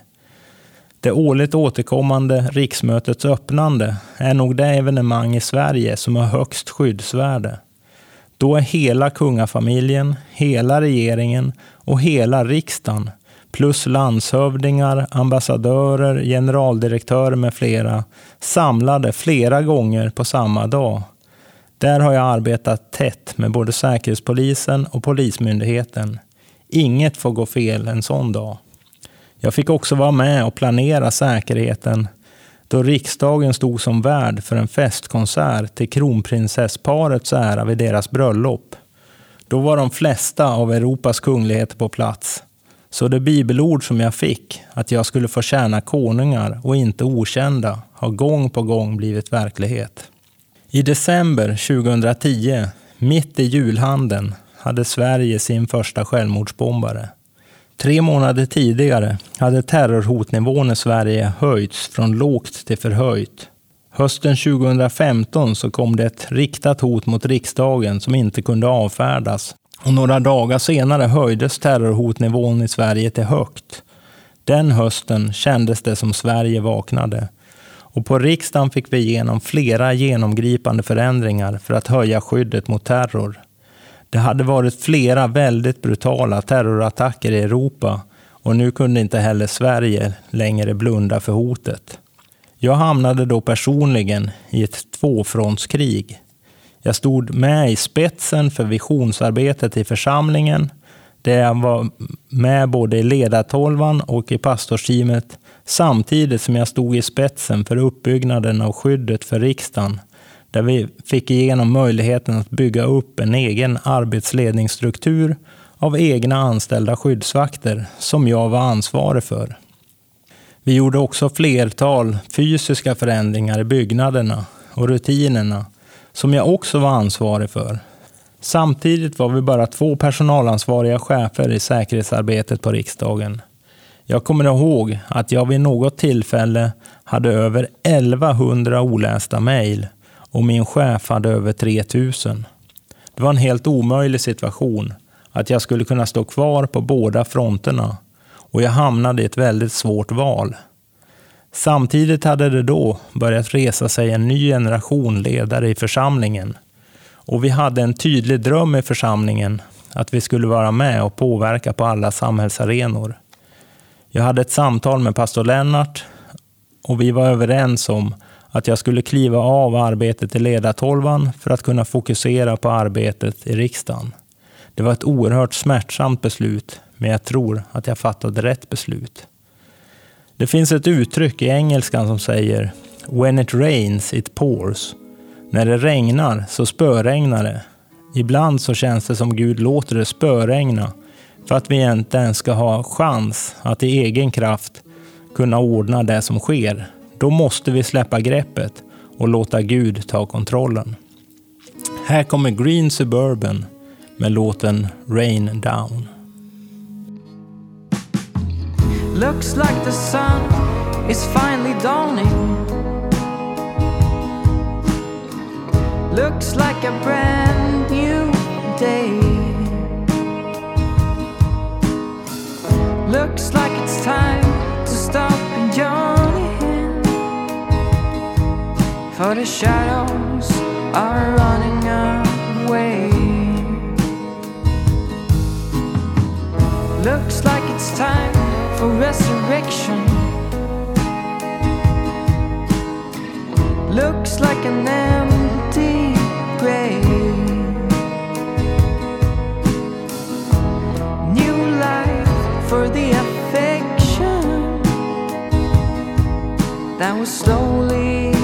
Det årligt återkommande riksmötets öppnande är nog det evenemang i Sverige som har högst skyddsvärde. Då är hela kungafamiljen, hela regeringen och hela riksdagen plus landshövdingar, ambassadörer, generaldirektörer med flera samlade flera gånger på samma dag. Där har jag arbetat tätt med både Säkerhetspolisen och Polismyndigheten. Inget får gå fel en sån dag. Jag fick också vara med och planera säkerheten då riksdagen stod som värd för en festkonsert till kronprinsessparets ära vid deras bröllop. Då var de flesta av Europas kungligheter på plats. Så det bibelord som jag fick, att jag skulle få tjäna konungar och inte okända, har gång på gång blivit verklighet. I december 2010, mitt i julhandeln, hade Sverige sin första självmordsbombare. Tre månader tidigare hade terrorhotnivån i Sverige höjts från lågt till förhöjt. Hösten 2015 så kom det ett riktat hot mot riksdagen som inte kunde avfärdas. Och några dagar senare höjdes terrorhotnivån i Sverige till högt. Den hösten kändes det som Sverige vaknade. Och på riksdagen fick vi igenom flera genomgripande förändringar för att höja skyddet mot terror. Det hade varit flera väldigt brutala terrorattacker i Europa och nu kunde inte heller Sverige längre blunda för hotet. Jag hamnade då personligen i ett tvåfrontskrig. Jag stod med i spetsen för visionsarbetet i församlingen där jag var med både i ledartolvan och i pastorsteamet Samtidigt som jag stod i spetsen för uppbyggnaden av skyddet för riksdagen, där vi fick igenom möjligheten att bygga upp en egen arbetsledningsstruktur av egna anställda skyddsvakter som jag var ansvarig för. Vi gjorde också flertal fysiska förändringar i byggnaderna och rutinerna som jag också var ansvarig för. Samtidigt var vi bara två personalansvariga chefer i säkerhetsarbetet på riksdagen. Jag kommer ihåg att jag vid något tillfälle hade över 1100 olästa mejl och min chef hade över 3000. Det var en helt omöjlig situation att jag skulle kunna stå kvar på båda fronterna och jag hamnade i ett väldigt svårt val. Samtidigt hade det då börjat resa sig en ny generation ledare i församlingen och vi hade en tydlig dröm i församlingen att vi skulle vara med och påverka på alla samhällsarenor. Jag hade ett samtal med pastor Lennart och vi var överens om att jag skulle kliva av arbetet i ledartolvan för att kunna fokusera på arbetet i riksdagen. Det var ett oerhört smärtsamt beslut, men jag tror att jag fattade rätt beslut. Det finns ett uttryck i engelskan som säger “When it rains, it pours”. När det regnar så spöregnar det. Ibland så känns det som Gud låter det spöregna för att vi inte ens ska ha chans att i egen kraft kunna ordna det som sker. Då måste vi släppa greppet och låta Gud ta kontrollen. Här kommer Green Suburban med låten Rain Down. Looks like the sun is finally dawning. Looks like a brand new day. Looks like it's time For the shadows are running away. Looks like it's time for resurrection. Looks like an empty grave. New life for the affection that was slowly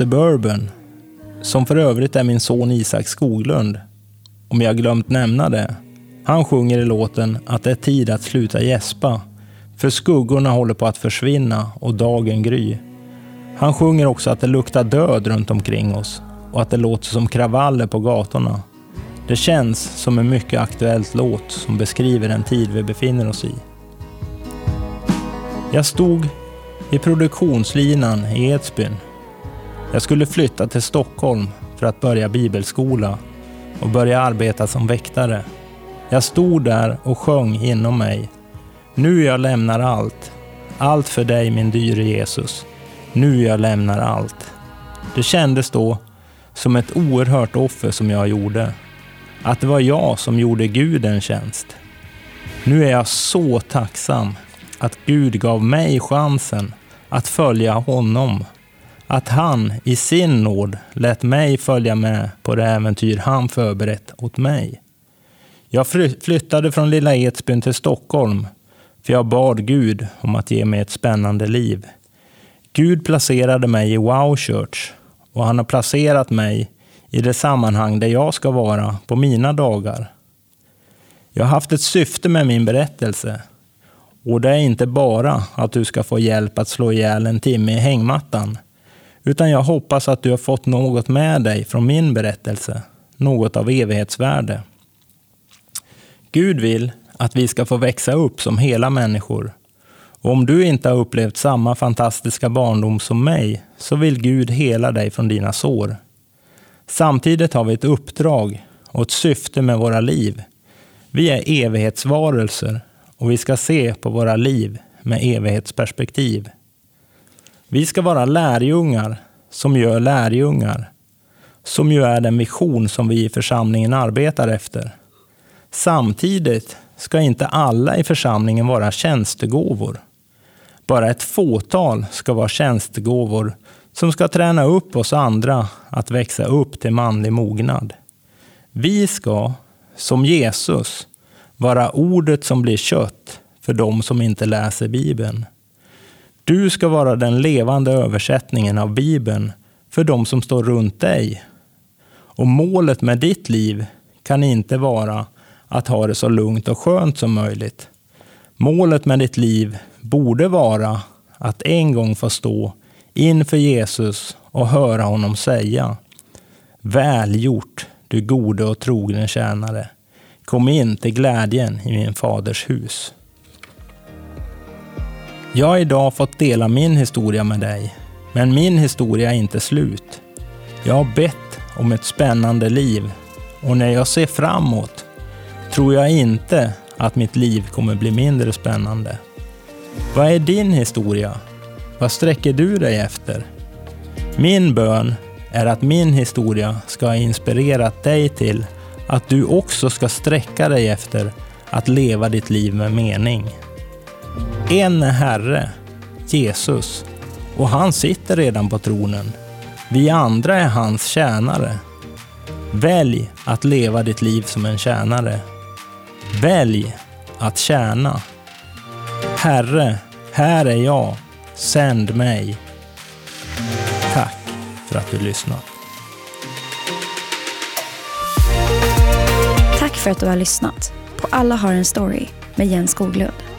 Suburban, som för övrigt är min son Isak Skoglund, om jag glömt nämna det. Han sjunger i låten att det är tid att sluta gäspa, för skuggorna håller på att försvinna och dagen gry. Han sjunger också att det luktar död runt omkring oss och att det låter som kravaller på gatorna. Det känns som en mycket aktuellt låt som beskriver den tid vi befinner oss i. Jag stod i produktionslinan i Edsbyn. Jag skulle flytta till Stockholm för att börja bibelskola och börja arbeta som väktare. Jag stod där och sjöng inom mig. Nu jag lämnar allt. Allt för dig min dyre Jesus. Nu jag lämnar allt. Det kändes då som ett oerhört offer som jag gjorde. Att det var jag som gjorde Gud en tjänst. Nu är jag så tacksam att Gud gav mig chansen att följa honom. Att han i sin nåd lät mig följa med på det äventyr han förberett åt mig. Jag flyttade från Lilla Edsbyn till Stockholm för jag bad Gud om att ge mig ett spännande liv. Gud placerade mig i Wow Church och han har placerat mig i det sammanhang där jag ska vara på mina dagar. Jag har haft ett syfte med min berättelse och det är inte bara att du ska få hjälp att slå ihjäl en timme i hängmattan, utan jag hoppas att du har fått något med dig från min berättelse, något av evighetsvärde. Gud vill att vi ska få växa upp som hela människor. Och om du inte har upplevt samma fantastiska barndom som mig, så vill Gud hela dig från dina sår. Samtidigt har vi ett uppdrag och ett syfte med våra liv. Vi är evighetsvarelser och vi ska se på våra liv med evighetsperspektiv. Vi ska vara lärjungar som gör lärjungar, som ju är den vision som vi i församlingen arbetar efter. Samtidigt ska inte alla i församlingen vara tjänstegåvor. Bara ett fåtal ska vara tjänstegåvor som ska träna upp oss andra att växa upp till manlig mognad. Vi ska, som Jesus, vara ordet som blir kött för de som inte läser Bibeln. Du ska vara den levande översättningen av Bibeln för de som står runt dig. Och målet med ditt liv kan inte vara att ha det så lugnt och skönt som möjligt. Målet med ditt liv borde vara att en gång få stå inför Jesus och höra honom säga Väl gjort, du gode och trogne tjänare. Kom in till glädjen i min faders hus. Jag har idag fått dela min historia med dig, men min historia är inte slut. Jag har bett om ett spännande liv och när jag ser framåt tror jag inte att mitt liv kommer bli mindre spännande. Vad är din historia? Vad sträcker du dig efter? Min bön är att min historia ska ha inspirerat dig till att du också ska sträcka dig efter att leva ditt liv med mening. En är Herre, Jesus, och han sitter redan på tronen. Vi andra är hans tjänare. Välj att leva ditt liv som en tjänare Välj att tjäna. Herre, här är jag. Sänd mig. Tack för att du lyssnat. Tack för att du har lyssnat på Alla har en story med Jens Skoglund.